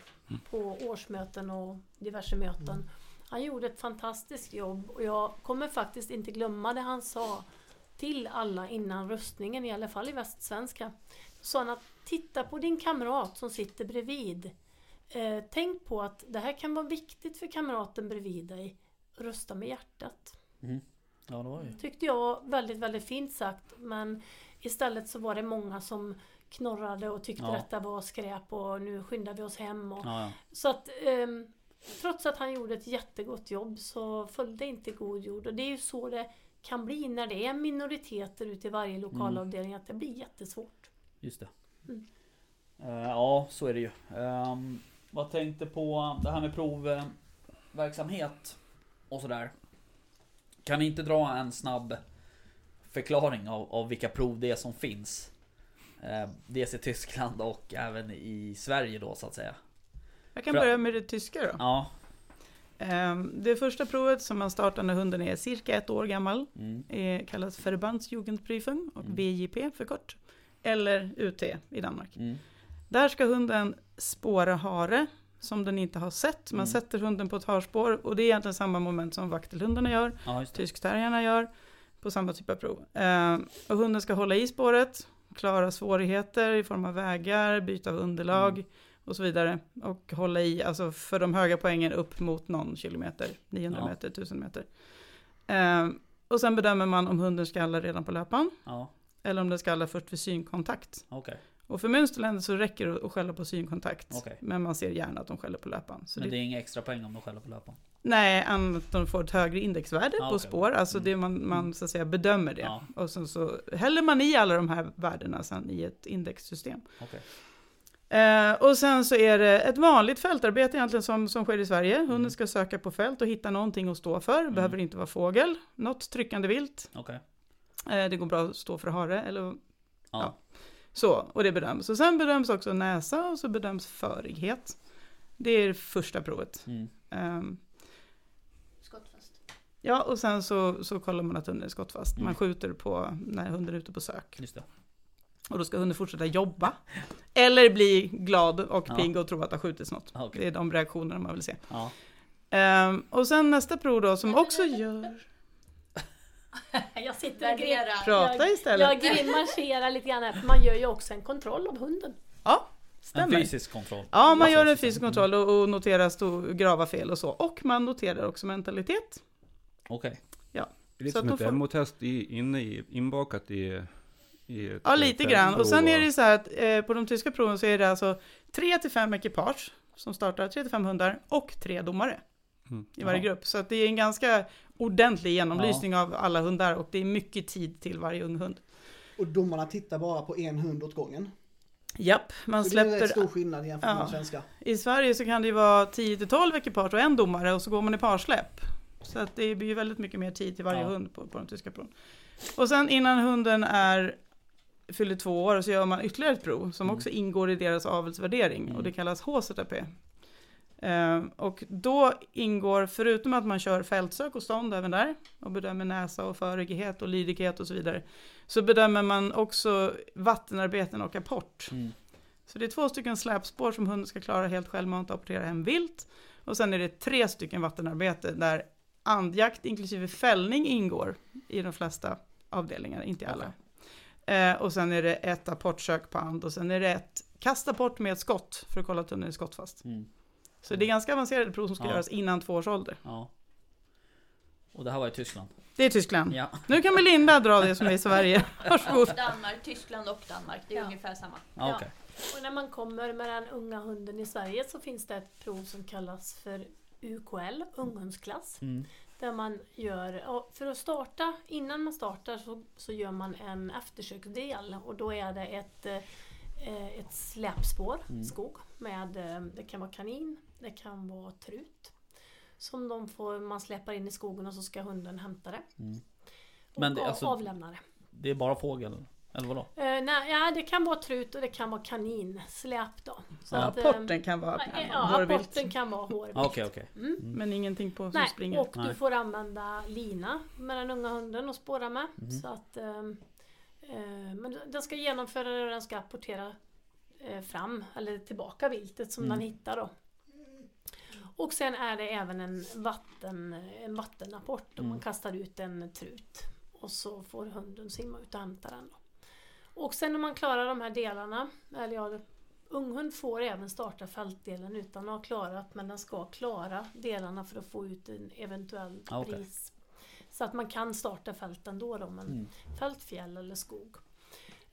på årsmöten och diverse möten. Han gjorde ett fantastiskt jobb och jag kommer faktiskt inte glömma det han sa till alla innan röstningen, i alla fall i Västsvenska. Sa han att titta på din kamrat som sitter bredvid. Eh, tänk på att det här kan vara viktigt för kamraten bredvid dig. Rösta med hjärtat. Ja, det var ju... Tyckte jag väldigt, väldigt fint sagt. Men istället så var det många som knorrade och tyckte Ja. detta var skräp och nu skyndar vi oss hem. Och, Ja, ja. så att ehm, trots att han gjorde ett jättegott jobb så följde inte god jord. Och det är ju så det kan bli när det är minoriteter ute i varje lokalavdelning. Att det blir jättesvårt. Just det. Mm. Eh, ja, så är det ju. Um, vad tänkte på det här med provverksamhet och sådär. Kan ni inte dra en snabb förklaring av, av vilka prov det är som finns? Eh, dels i Tyskland och även i Sverige då så att säga. Jag kan För- börja med det tyska då. Ja. Ehm, Det första provet som man startar när hunden är cirka ett år gammal Mm. är, kallas Verbandsjugendprüfung och Mm. VJP för kort. Eller UT i Danmark. Mm. Där ska hunden spåra hare som den inte har sett. Man Mm. sätter hunden på ett harspår och det är egentligen samma moment som vaktelhundarna gör, Ja, tyskterrierna gör på samma typ av prov. Ehm, och hunden ska hålla i spåret, klara svårigheter i form av vägar, byta av underlag Mm. och så vidare. Och hålla i, alltså för de höga poängen upp mot någon kilometer, 900 Ja. meter, 1000 meter. Ehm, och sen bedömer man om hunden skallar redan på löpan Ja, eller om den skallar först vid synkontakt. okej. Och för Münsterland så räcker det att skälla på synkontakt. Okej. Men man ser gärna att de skäller på löpan. Så Men det, det är inga extra poäng om de skäller på löpan? Nej, att de får ett högre indexvärde Ah, på okej. spår. Alltså Mm. det man, man så att säga bedömer det. Ja. Och sen så häller man i alla de här värdena sen i ett indexsystem. Okej. Eh, och sen så är det ett vanligt fältarbete egentligen som, som sker i Sverige. Hunden Mm. ska söka på fält och hitta någonting att stå för. Behöver inte vara fågel. Något tryckande vilt. Okej. Eh, det går bra att stå för hare. Eller Ja. Ja. Så, och det bedöms. Och sen bedöms också näsa och så bedöms förighet. Det är det första provet. Mm. Ehm, Skottfast. ja, och sen så, så kollar man att hunden är skottfast. Man Mm. skjuter på när hunden är ute på sök. Just det. Och då ska hunden fortsätta jobba. Eller bli glad och Ja. pigg och tro att det har skjutits något. Ja, okej. Det är de reaktionerna man vill se. Ja. Ehm, och sen nästa prov då som också gör... Jag sitter och grim, Värdera. Prata istället. jag grimaserar lite grann här, för man gör ju också en kontroll av hunden. Ja, En stämmer. fysisk kontroll. Ja, man gör en fysisk kontroll och, och noterar stor, grava fel och så. Och man noterar också mentalitet. Okej. Det är lite Så som ett får- demotest i, inne i, inbakat i, i ett Ja, eh, lite grann. Och sen är det så här att eh, på de tyska proven så är det alltså 3 till 5 ekipage som startar, 3 till 5 hundar och tre domare Mm. i varje grupp. Så att det är en ganska ordentlig genomlysning av alla hundar och det är mycket tid till varje ung hund. Och domarna tittar bara på en hund åt gången. Japp, man Så det är rätt släpper... stor skillnad jämfört med Ja. svenska. I Sverige så kan det ju vara 10 till 12 ekipage och en domare och så går man i parsläpp. Så att det blir ju väldigt mycket mer tid till varje Ja. hund på, på de tyska proven. Och sen innan hunden är fyller två år så gör man ytterligare ett prov som Mm. också ingår i deras avelsvärdering Mm. och det kallas HZP. Eh, och då ingår, förutom att man kör fältsök och stånd även där och bedömer näsa och förighet och lydighet och så vidare, så bedömer man också vattenarbeten och apport. Mm. Så det är två stycken släpspår som hunden ska klara helt självmant och apportera hem vilt. Och sen är det tre stycken vattenarbete där andjakt inklusive fällning ingår i de flesta avdelningar, inte i alla. Eh, och sen är det ett apportsök på and och sen är det ett kastapport med ett skott för att kolla att hunden är skottfast. Mm. Så det är ganska avancerade prov som ska Ja. göras innan två års ålder. Ja. Och det här var i Tyskland? Det är Tyskland. Ja. Nu kan Melinda dra det som är i Sverige. Varsågod. Danmark, Tyskland och Danmark. Det är Ja. ungefär samma. ja okej. Och när man kommer med den unga hunden i Sverige så finns det ett prov som kallas för UKL, unghundsklass. Mm. Där man gör, för att starta, innan man startar så, så gör man en eftersöksdel och då är det ett, eh, ett släpspår, Mm. skog, med, eh, det kan vara kanin, det kan vara trut. Som de får, man släpar in i skogen och så ska hunden hämta det. Mm. Och Men det- alltså- avlämna det. Det är bara fågel? Eller vadå? Eh, nej, ja, det kan vara trut och det kan vara kaninsläp då. Så Ja, att, Apporten kan vara Ja, hårvilt. apporten kan vara hårvilt. Ah, Okej, okej. Mm. Men ingenting på som Nej, springer. och du Nej. får använda lina med den unga hunden och spåra med. Mhm. Så att, ehm, eh, men den ska genomföra det och den ska apportera eh, fram eller tillbaka viltet som Mm. den hittar då. Och sen är det även en, vatten, en vattenapport och Mm. man kastar ut en trut. Och så får hunden simma ut och hämta den. Då. Och sen när man klarar de här delarna, eller ja, unghund får även starta fältdelen utan att ha klarat men den ska klara delarna för att få ut en eventuell Ah, pris. Så att man kan starta fälten då, då men Mm. fält, fjäll eller skog.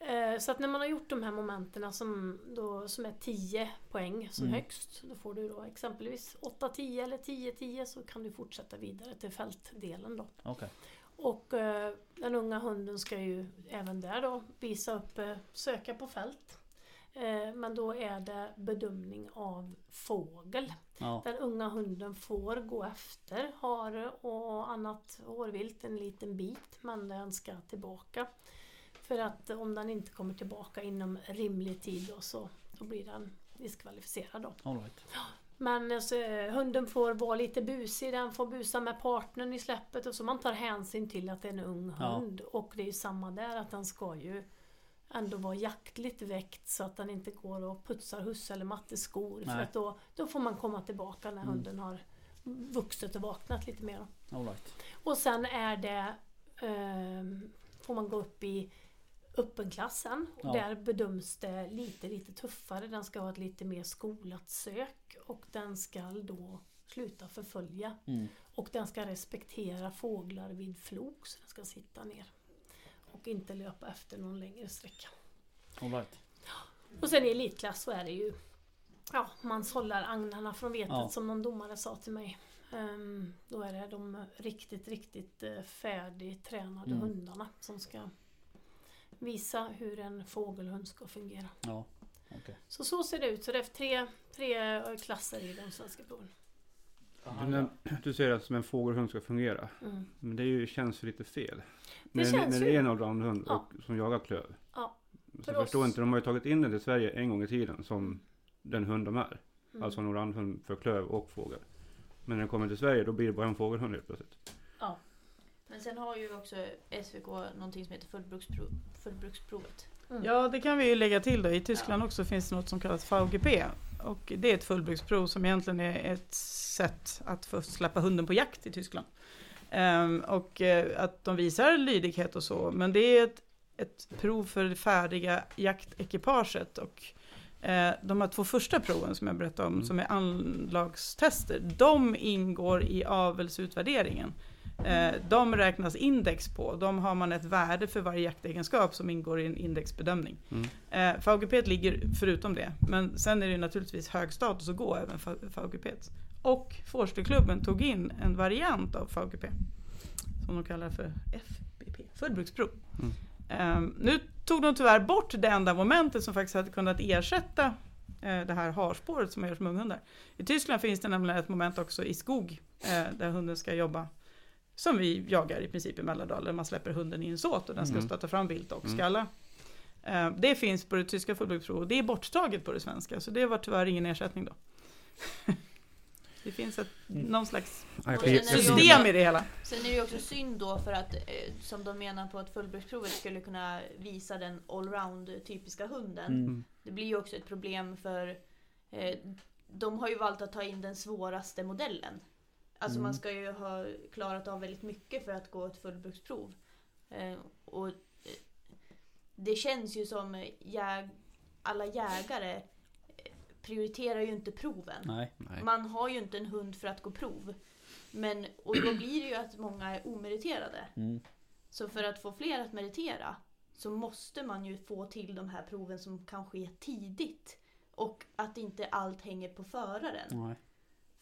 Eh, Så att när man har gjort de här momenten som, då, som är 10 poäng som Mm. högst, då får du då exempelvis 8-10 eller 10-10 så kan du fortsätta vidare till fältdelen då. Okej. Och eh, den unga hunden ska ju även där då visa upp, eh, söka på fält. Eh, men då är det bedömning av fågel. Ja. Den unga hunden får gå efter hare och annat hårvilt en liten bit men den ska tillbaka. För att om den inte kommer tillbaka inom rimlig tid då, så då blir den diskvalificerad då. All right. Men alltså, hunden får vara lite busig, den får busa med partnern i släppet och så man tar hänsyn till att det är en ung Ja. hund. Och det är ju samma där att den ska ju ändå vara jaktligt väckt så att den inte går och putsar husse eller mattes skor. För Nej. att då, då får man komma tillbaka när Mm. hunden har vuxit och vaknat lite mer. All right. Och sen är det ehm, får man gå upp i uppenklassen. Och Ja. Där bedöms det lite, lite tuffare. Den ska ha ett lite mer skolat sök och den ska då sluta förfölja. Mm. Och den ska respektera fåglar vid flok, så den ska sitta ner. Och inte löpa efter någon längre sträcka. All right. Och sen i elitklass så är det ju Ja, man sållar agnarna från vetet Ja. som någon domare sa till mig. Ehm, då är det de riktigt, riktigt eh, färdigtränade Mm. hundarna som ska visa hur en fågelhund ska fungera. Ja. Okej. Så så ser det ut. Så det är tre, tre eh, klasser i de svenska proven. Du, du säger att som en fågelhund ska fungera. Mm. Men det ju, känns ju lite fel. när, känns när det ju- är en allroundhund Ja. och som jagar klöv. Ja, Så jag förstår inte, de har ju tagit in den till Sverige en gång i tiden som den hund de är. Mm. Alltså en allroundhund för klöv och fågel. Men när den kommer till Sverige då blir det bara en fågelhund helt plötsligt. Ja. Sen har ju också SVK någonting som heter fullbruksprov, fullbruksprovet. Mm. Ja, det kan vi ju lägga till då. I Tyskland också finns det något som kallas VGP. Och det är ett fullbruksprov som egentligen är ett sätt att få släppa hunden på jakt i Tyskland. Ehm, och eh, att de visar lydighet och så. Men det är ett, ett prov för det färdiga jaktekipaget. Och eh, de här två första proven som jag berättade om, Mm. som är anlagstester, de ingår i avelsutvärderingen. Eh, de räknas index på. De har man ett värde för varje jaktegenskap som ingår i en indexbedömning. Mm. Eh, VGP ligger förutom det. Men sen är det naturligtvis hög status att gå även för VGP. Och Forsterklubben tog in en variant av VGP. Som de kallar för FBP, fullbruksprov. Mm. Eh, nu tog de tyvärr bort det enda momentet som faktiskt hade kunnat ersätta eh, det här harspåret som man gör som unghundar. I Tyskland finns det nämligen ett moment också i skog där hunden ska jobba som vi jagar i princip i Mälardalen. Man släpper hunden i en såt och den ska Mm. stötta fram vilt och Mm. skalla. Eh, Det finns på det tyska fullbruksprovet och det är borttaget på det svenska så det var tyvärr ingen ersättning då. det finns ett, Mm. någon slags system i det hela. Sen är det ju också synd då för att, eh, som de menar på att fullbruksprovet skulle kunna visa den allround typiska hunden. Mm. Det blir ju också ett problem för eh, de har ju valt att ta in den svåraste modellen. Alltså Mm. man ska ju ha klarat av väldigt mycket för att gå ett fullbruksprov. Eh, och eh, det känns ju som eh, jäg, alla jägare eh, prioriterar ju inte proven. Nej. Nej. Man har ju inte en hund för att gå prov. Men, och då blir det ju att många är omeriterade. Mm. Så för att få fler att meritera så måste man ju få till de här proven som kan ske tidigt. Och att inte allt hänger på föraren. Nej.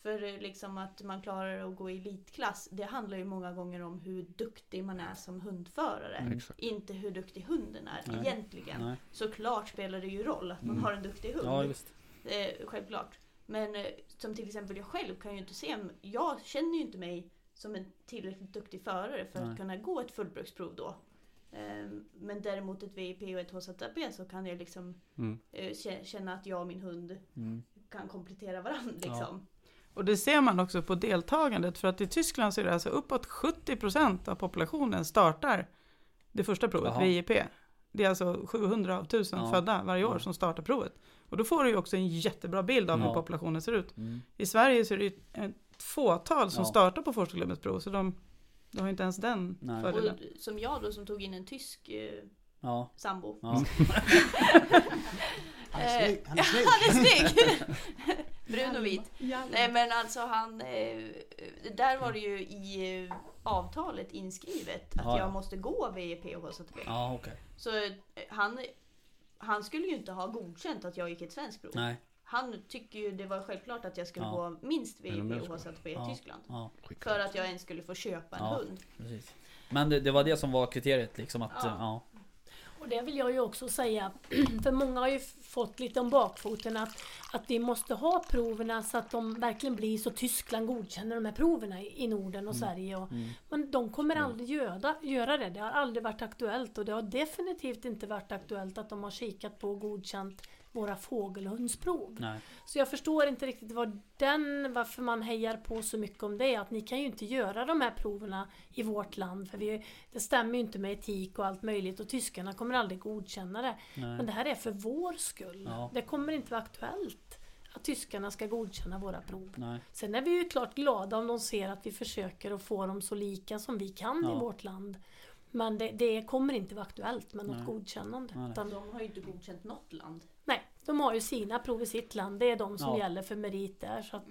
För eh, liksom att man klarar att gå i elitklass, det handlar ju många gånger om hur duktig man är som hundförare. Mm. Inte hur duktig hunden är Nej. egentligen. Nej. Såklart spelar det ju roll att man Mm. har en duktig hund. Ja, visst. Eh, självklart. Men eh, som till exempel jag själv kan ju inte se, jag känner ju inte mig som en tillräckligt duktig förare för Nej. att kunna gå ett fullbruksprov då. Eh, men däremot ett VIP och ett HZB så kan jag liksom Mm. eh, kä- känna att jag och min hund Mm. kan komplettera varandra liksom. Och det ser man också på deltagandet för att i Tyskland så är det alltså uppåt 70% av populationen startar det första provet, Jaha. VIP. Det är alltså 700 av 1000 Ja. födda varje år Ja. som startar provet. Och då får du ju också en jättebra bild av Ja. hur populationen ser ut. Mm. I Sverige så är det ju ett fåtal som Ja. startar på forskarklubbens prov så de, de har inte ens den Nej. fördelen. Och som jag då som tog in en tysk eh, Ja. sambo. Ja. Han är snygg. Han är snygg. Brun och vit. Nej men alltså han, eh, där var det ju i eh, avtalet inskrivet att Ja, ja. jag måste gå VIP och HZB. Ja, okej. Så eh, han, han skulle ju inte ha godkänt att jag gick ett svenskt prov. Nej. Han tycker ju det var självklart att jag skulle Ja. gå minst VIP och? HZB i Ja. Tyskland. För att jag ens skulle få köpa en hund. precis. Men det, det var det som var kriteriet liksom att, Ja. Och det vill jag ju också säga, för många har ju fått lite om bakfoten att, att vi måste ha proverna så att de verkligen blir så Tyskland godkänner de här proverna i, Norden och Sverige. Och, Mm. Men de kommer aldrig göra, göra det. Det har aldrig varit aktuellt och det har definitivt inte varit aktuellt att de har kikat på och godkänt våra fågelhundsprov. Nej. Så jag förstår inte riktigt vad den, varför man hejar på så mycket om det. Att ni kan ju inte göra de här proverna i vårt land. För vi, det stämmer ju inte med etik och allt möjligt. Och tyskarna kommer aldrig godkänna det. Men Nej. det här är för vår skull. Ja. Det kommer inte vara aktuellt att tyskarna ska godkänna våra prov. Nej. Sen är vi ju klart glada om de ser att vi försöker att få dem så lika som vi kan Ja. i vårt land. Men det, det kommer inte vara aktuellt med något Nej. godkännande. Nej. Utan, De har ju inte godkänt något land. De har ju sina prov i sitt land. Det är de som Ja. gäller för merit där. Så att,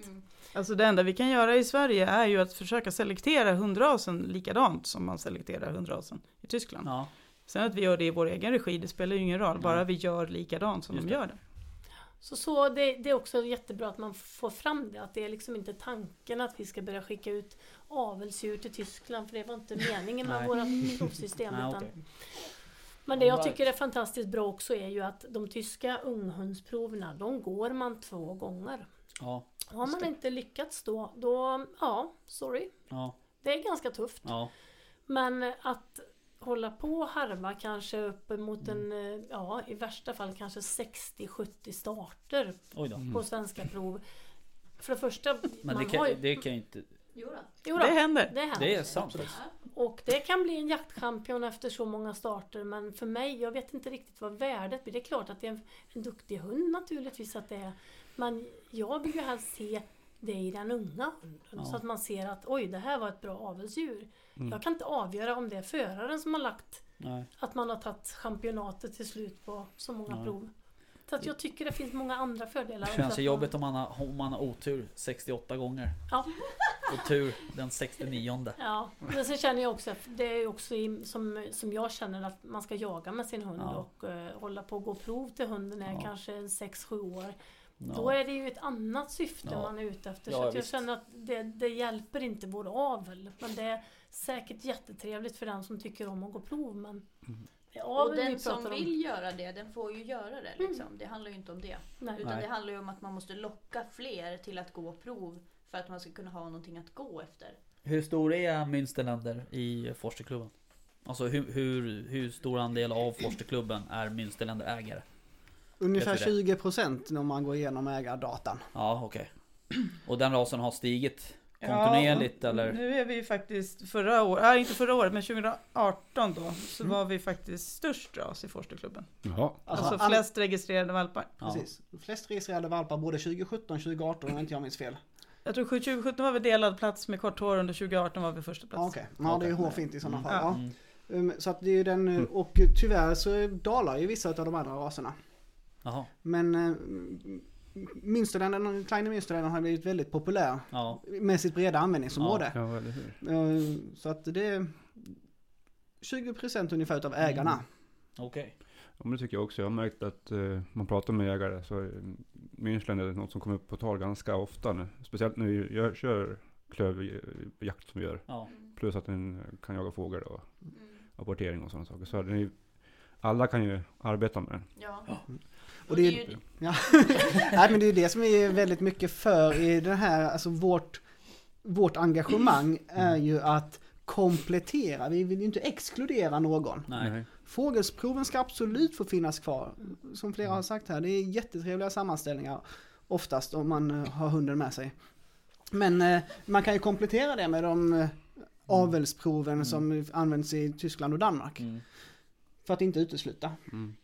Alltså det enda vi kan göra i Sverige är ju att försöka selektera hundrasen likadant som man selekterar hundrasen i Tyskland. Ja. Sen att vi gör det i vår egen regi, det spelar ju ingen roll, bara Nej. vi gör likadant som Just de gör det. Så, så det, det är också jättebra att man får fram det, att det är liksom inte tanken att vi ska börja skicka ut avelsdjur till Tyskland, för det var inte meningen med våra provsystem. Nej, utan, okej. Men det jag tycker är fantastiskt bra också är ju att de tyska unghundsproverna, de går man två gånger. Ja. Har man inte lyckats då, då, ja, sorry. Ja. Det är ganska tufft. Ja. Men att hålla på och harva kanske uppemot Mm. en, eh, ja i värsta fall kanske 60-70 starter på svenska prov. För det första, Men man det har kan, ju... det kan ju inte... Jo då. Jo då, Det händer. det händer. Det är sant. Och det kan bli en jaktchampion efter så många starter men för mig, jag vet inte riktigt vad värdet blir. Det är klart att det är en, en duktig hund naturligtvis att det är. Men jag vill ju helst se det i den unga hunden. Ja. Så att man ser att oj, det här var ett bra avelsdjur. Mm. Jag kan inte avgöra om det är föraren som har lagt Nej. att man har tagit championatet till slut på så många Nej. prov. Så att jag tycker det finns många andra fördelar. Det känns ju jobbigt om man, har, om man har otur 68 gånger. Ja. Och tur den 69 Ja, men sen känner jag också att det är också i, som, som jag känner att man ska jaga med sin hund Ja. och eh, hålla på och gå prov till hunden är Ja. kanske 6-7 år. Ja. Då är det ju ett annat syfte Ja. man är ute efter. Ja, så att jag visst. känner att det, det hjälper inte vår avel. Men det är säkert jättetrevligt för den som tycker om att gå prov. Men det är Och vi den som om. vill göra det, den får ju göra det liksom. Det handlar ju inte om det. Nej. Utan Nej. det handlar ju om att man måste locka fler till att gå prov för att man ska kunna ha någonting att gå efter. Hur stor är Münsterländer i Forsterklubben? Alltså hur, hur, hur stor andel av Forsterklubben är Münsterländer ägare? Ungefär Vet du det? 20% när man går igenom ägardatan. Ja okej. Och den rasen har stigit kontinuerligt eller? Nu är vi ju faktiskt förra året, äh, inte förra året men 2018 då, så Mm. var vi faktiskt störst ras i Forskarklubben. Jaha. Alltså, all- flest registrerade valpar. Ja. Precis. Flest registrerade valpar både 2017 och 2018 om inte jag minns fel. Jag tror 2017 var vi delad plats med kort hår, under 2018 var vi första plats. Ja, Okej, ja, det är ju hårfint i sådana Mm. fall. Ja. Mm. Um, Så att det är ju den, eh, och tyvärr så dalar ju vissa av de andra raserna. Jaha. Men Münsterländern, Kleine Münsterländern har blivit väldigt populär Ja. med sitt breda användningsområde. Ja, hur? Eh, Så att det är 20% ungefär utav ägarna. Okej. Ja, men det tycker jag också. Jag har märkt att eh, man pratar med jägare så Münchland är något som kommer upp på tal ganska ofta nu. Speciellt när vi gör, kör klövjakt som vi gör. Ja. Plus att den kan jaga fågel och Mm. apportering och sådana saker. Så den är, alla kan ju arbeta med den. Ja. Och det är, ju- ja. Nej, men det är det som vi är väldigt mycket för i det här, alltså vårt, vårt engagemang är ju att komplettera, vi vill ju inte exkludera någon. Nej. Fågelsproven ska absolut få finnas kvar. Som flera har sagt här, det är jättetrevliga sammanställningar. Oftast om man eh, har hunden med sig. Men eh, man kan ju komplettera det med de eh, avelsproven som används i Tyskland och Danmark. Mm. För att inte utesluta. Mm.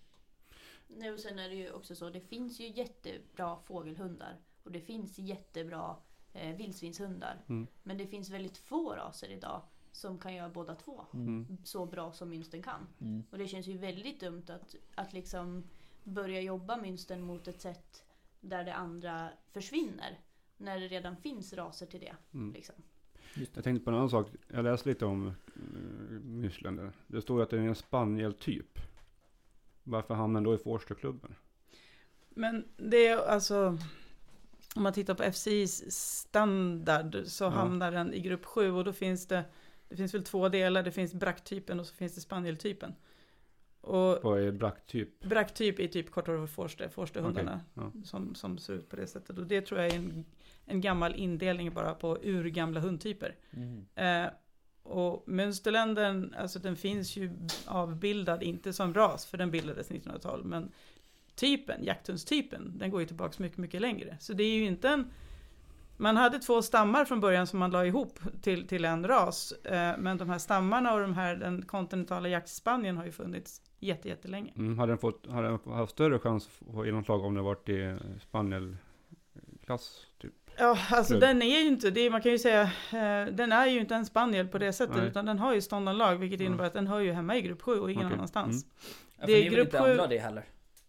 Nej, och sen är det ju också så, det finns ju jättebra fågelhundar och det finns jättebra eh, vildsvinshundar. Mm. Men det finns väldigt få raser idag som kan göra båda två Mm. så bra som münstern kan. Mm. Och det känns ju väldigt dumt att, att liksom börja jobba münstern mot ett sätt där det andra försvinner. När det redan finns raser till det. Mm. Liksom. Jag tänkte på en annan sak. Jag läste lite om uh, Münchland. Det står att det är en spanieltyp. Varför hamnar den då i Forsterklubben? Men det är alltså, om man tittar på FCIs standard så Ja. hamnar den i grupp 7 och då finns det, det finns väl två delar, det finns bracktypen och så finns det spanieltypen. Och Vad är bracktyp? bracktyp är typ korthåriga forster, forsterhundarna Okej, som, som ser ut på det sättet. Och det tror jag är en, en gammal indelning bara på urgamla hundtyper. Mm. Eh, och mönsterländen, alltså den finns ju avbildad, inte som ras, för den bildades 1900-tal, men typen, jakthundstypen, den går ju tillbaka mycket, mycket längre. Så det är ju inte en... Man hade två stammar från början som man la ihop till, till en ras, eh, men de här stammarna och de här, den kontinentala jaktspanien har ju funnits jätte, jättelänge. Mm, hade den fått, hade den haft större chans att få genomslag om den varit i spanielklass? Typ? Ja, alltså Nu. den är ju inte, det är, man kan ju säga, eh, den är ju inte en spaniel på det sättet, Nej. utan den har ju ståndanlag, vilket Ja. innebär att den hör ju hemma i grupp 7 och ingen Okej. annanstans. Ja, för Det är vill grupp inte sju- ändra det heller?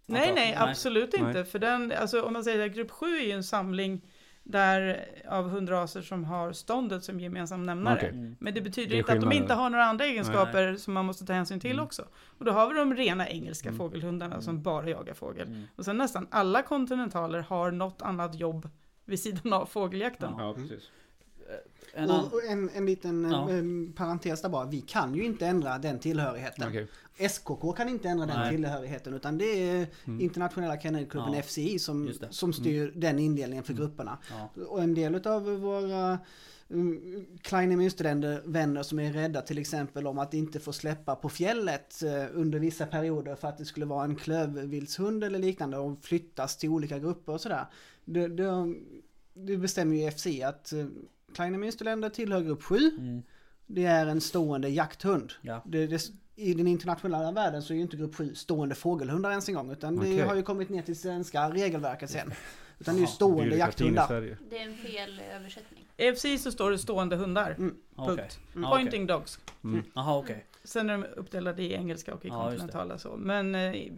Nej, nej, absolut Nej. inte. För den, alltså om man säger att grupp 7 är ju en samling där av hundraser som har ståndet som gemensam nämnare. Okej. Mm. Men det betyder Det inte att de inte har några andra egenskaper som man måste ta hänsyn till Mm. också. Och då har vi de rena engelska Mm. fågelhundarna Mm. som bara jagar fågel. Mm. Och sen nästan alla kontinentaler har något annat jobb vid sidan av fågeljakten. Ja. Ja, precis. En annan... Och och en, en liten Ja. eh, parentes där bara, vi kan ju inte ändra den tillhörigheten. Okej. SKK kan inte ändra den Nej. tillhörigheten utan det är Mm. internationella kennelklubben Ja, FCI som, som styr den indelningen för Mm. grupperna. Ja. Och en del av våra um, Kleine Münsterländer vänner som är rädda till exempel om att inte få släppa på fjället eh, under vissa perioder för att det skulle vara en klövviltshund eller liknande och flyttas till olika grupper och sådär. Det, det, det bestämmer ju FCI att uh, Kleine Münsterländer tillhör grupp 7. Mm. Det är en stående jakthund. Ja. Det, det, I den internationella världen så är ju inte grupp 7 stående fågelhundar ens en gång. Utan det Okej. har ju kommit ner till svenska regelverket sen. Utan det är ju stående i jakthundar. Det är en fel översättning. I FCI så står det stående hundar. Mm. Punkt. Ja, Pointing dogs. Mm. Jaha okej. Sen är de uppdelade i engelska och i Ja, det. kontinentala så. Men, eh, eh,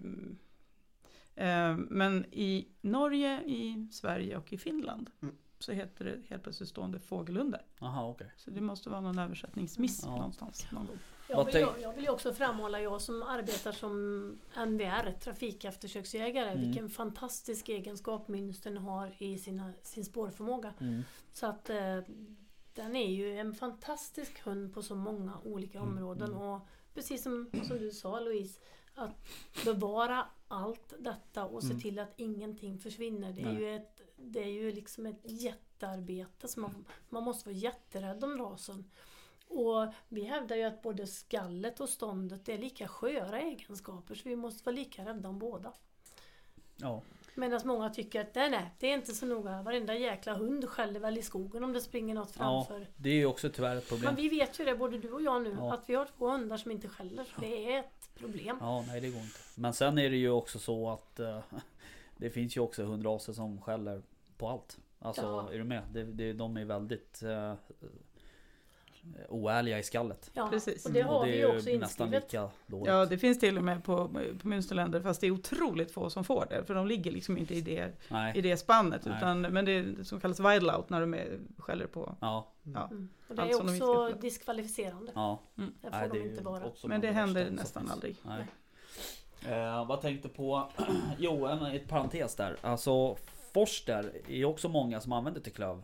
men i Norge, i Sverige och i Finland Mm. så heter det helt plötsligt stående fågelhundar. Jaha okej. Så det måste vara någon översättningsmiss Ja. någonstans någon gång. Jag vill, jag vill också framhålla, jag som arbetar som NVR, trafikeftersöksjägare, Mm. vilken fantastisk egenskap münstern har i sina, sin spårförmåga. Mm. Så att eh, den är ju en fantastisk hund på så många olika Mm, områden. mm. Och precis som, som du sa Louise, att bevara allt detta och se Mm. till att ingenting försvinner. Det är, Nej. ju ett, det är ju liksom ett jättearbete. Så man, man måste vara jätterädd om rasen. Och vi hävdar ju att både skallet och ståndet är lika sköra egenskaper så vi måste vara lika rädda om båda. Ja. Medan många tycker att nej, nej, det är inte så noga. Varenda jäkla hund skäller väl i skogen om det springer något ja. framför. Det är ju också tyvärr ett problem. Men vi vet ju det, både du och jag nu, Ja. att vi har två hundar som inte skäller. Det är ett problem. Ja, nej det går inte. Men sen är det ju också så att eh, det finns ju också hundraser som skäller på allt. Alltså, Ja. är du med? Det, det, de är väldigt eh, oärliga i skallet. Ja, Precis. och det har och vi det ju är också inskrivet. lika dåligt. Ja, det finns till och med på, på Münsterländer, fast det är otroligt få som får det. För de ligger liksom inte i det, i det spannet. Nej. Utan, men det är det som kallas wide out när de är, skäller på. Ja, Ja. Mm. Och det är de också få. diskvalificerande. ja. Mm. Det får Nej, de inte vara. Men det händer nästan finns. aldrig. Nej. Eh, vad tänkte på? jo, en, ett parentes där. Alltså Forster är ju också många som använder till klöv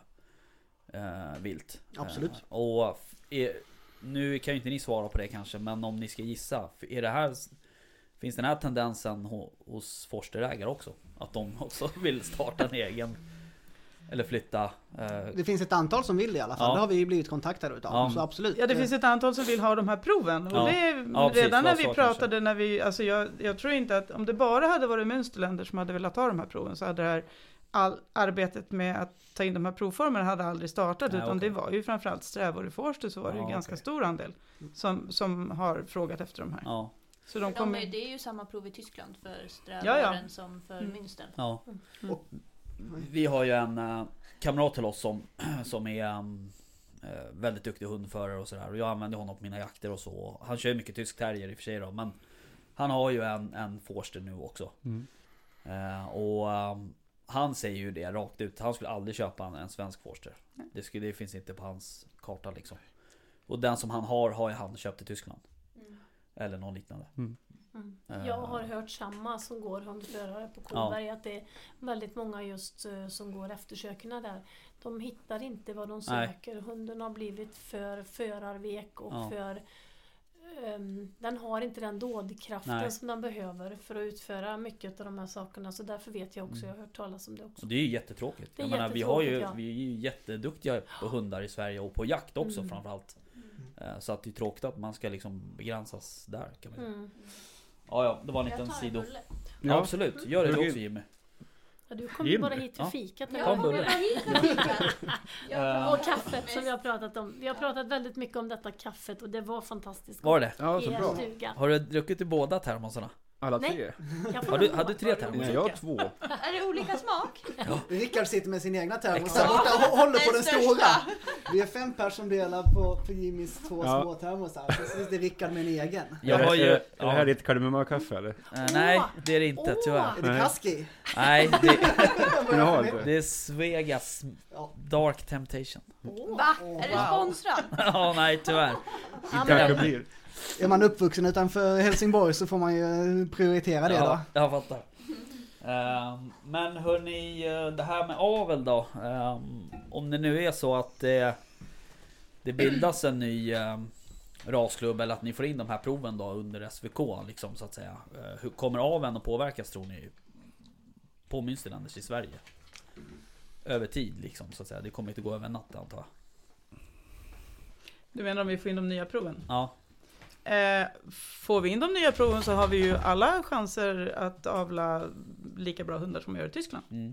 eh, vilt. Absolut. Eh, och är, nu kan ju inte ni svara på det kanske, men om ni ska gissa. Är det här, finns den här tendensen ho- hos Forsterägare också? Att de också vill starta en egen? Eller flytta? Eh, Det finns ett antal som vill det i alla fall. Ja. Det har vi ju blivit kontaktade utav. Ja. Så absolut. Ja, det finns ett antal som vill ha de här proven. Och Ja. det, Ja, precis, redan när vi pratade, när vi, alltså jag, jag tror inte att om det bara hade varit Münsterländer som hade velat ha de här proven så hade det här all, arbetet med att ta in de här provformerna hade aldrig startat. Nej, utan okej. det var ju framförallt strävor i Forster så var det ju Ja, ganska okej. stor andel som, som har frågat efter de här. ja, Så de De kommer... är, det är ju samma prov i Tyskland för Ja, strävaren ja. som för Mm. Münster. ja. Mm. Och- Vi har ju en eh, kamrat till oss som, som är eh, väldigt duktig hundförare och sådär. Och jag använder honom på mina jakter och så. Han kör ju mycket tysk terrier i och för sig då. Men han har ju en, en Forster nu också. Mm. Eh, och um, han säger ju det rakt ut. Han skulle aldrig köpa en, en svensk Forster. Det, skulle, det finns inte på hans karta liksom. Och den som han har, har ju han köpt i Tyskland. Mm. Eller någon liknande. Mm. Eh, Jag har hört samma som går hundförare på Kolberg att det är väldigt många just eh, som går eftersökerna där. De hittar inte vad de Nej. söker. Hunden har blivit för förarvek och Ja. för ehm, den har inte den dådkraften Nej. som den behöver för att utföra mycket av de här sakerna. Så därför vet jag också, jag har hört talas om det också. Och det är ju jättetråkigt. Det är jag menar, vi, har ju, ja. vi är ju jätteduktiga på hundar i Sverige och på jakt också Mm. framförallt. Eh, Så att det är tråkigt att man ska liksom begränsas där kan man säga. Mm. Ja, ja, det var en Jag liten sido. Ja, absolut, gör det du också Jimmy. Ja, du kom ju bara hit för fikat. Ja, eller? Kom, vad hit Eh, Och kaffet som vi har pratat om. Vi har pratat väldigt mycket om detta kaffet och det var fantastiskt. Var det? Ja, så bra. stuga. Har du druckit i båda termosarna? Alla Nej. tre? Har du, hade du tre termosar? Nej, jag har två. Är det olika smak? Rickard sitter med sin egna termos där borta och håller på den största. stora. Vi är fem personer som delar på, på Jimmys två Ja. små termosar. Så sitter Rickard med en egen. Jag är, har det- ju... är, det- är det ja, här ditt kardemummakaffe eller? eh, nej, det är det inte tyvärr. Är det Nej. kaski? Nej, det, inte. det är Svegas Ja. Dark Temptation. Va? Är det sponsrad? Ja, nej tyvärr. Ja, Inte Kanske den. blir. Är man uppvuxen utanför Helsingborg så får man ju prioritera det då. Ja, jag fattar. Ehm, men hörni, eh, det här med avel då. Ehm, om det nu är så att det, det bildas en ny ehm, rasklubb eller att ni får in de här proven då under SVK liksom så att säga. Eh, hur kommer aveln att påverkas tror ni? På Münsterlanders i Sverige? Över tid liksom så att säga. Det kommer inte gå över en natt antar jag. Du menar om vi får in de nya proven? Ja, Eh, får vi in de nya proven så har vi ju alla chanser att avla lika bra hundar som vi gör i Tyskland. mm,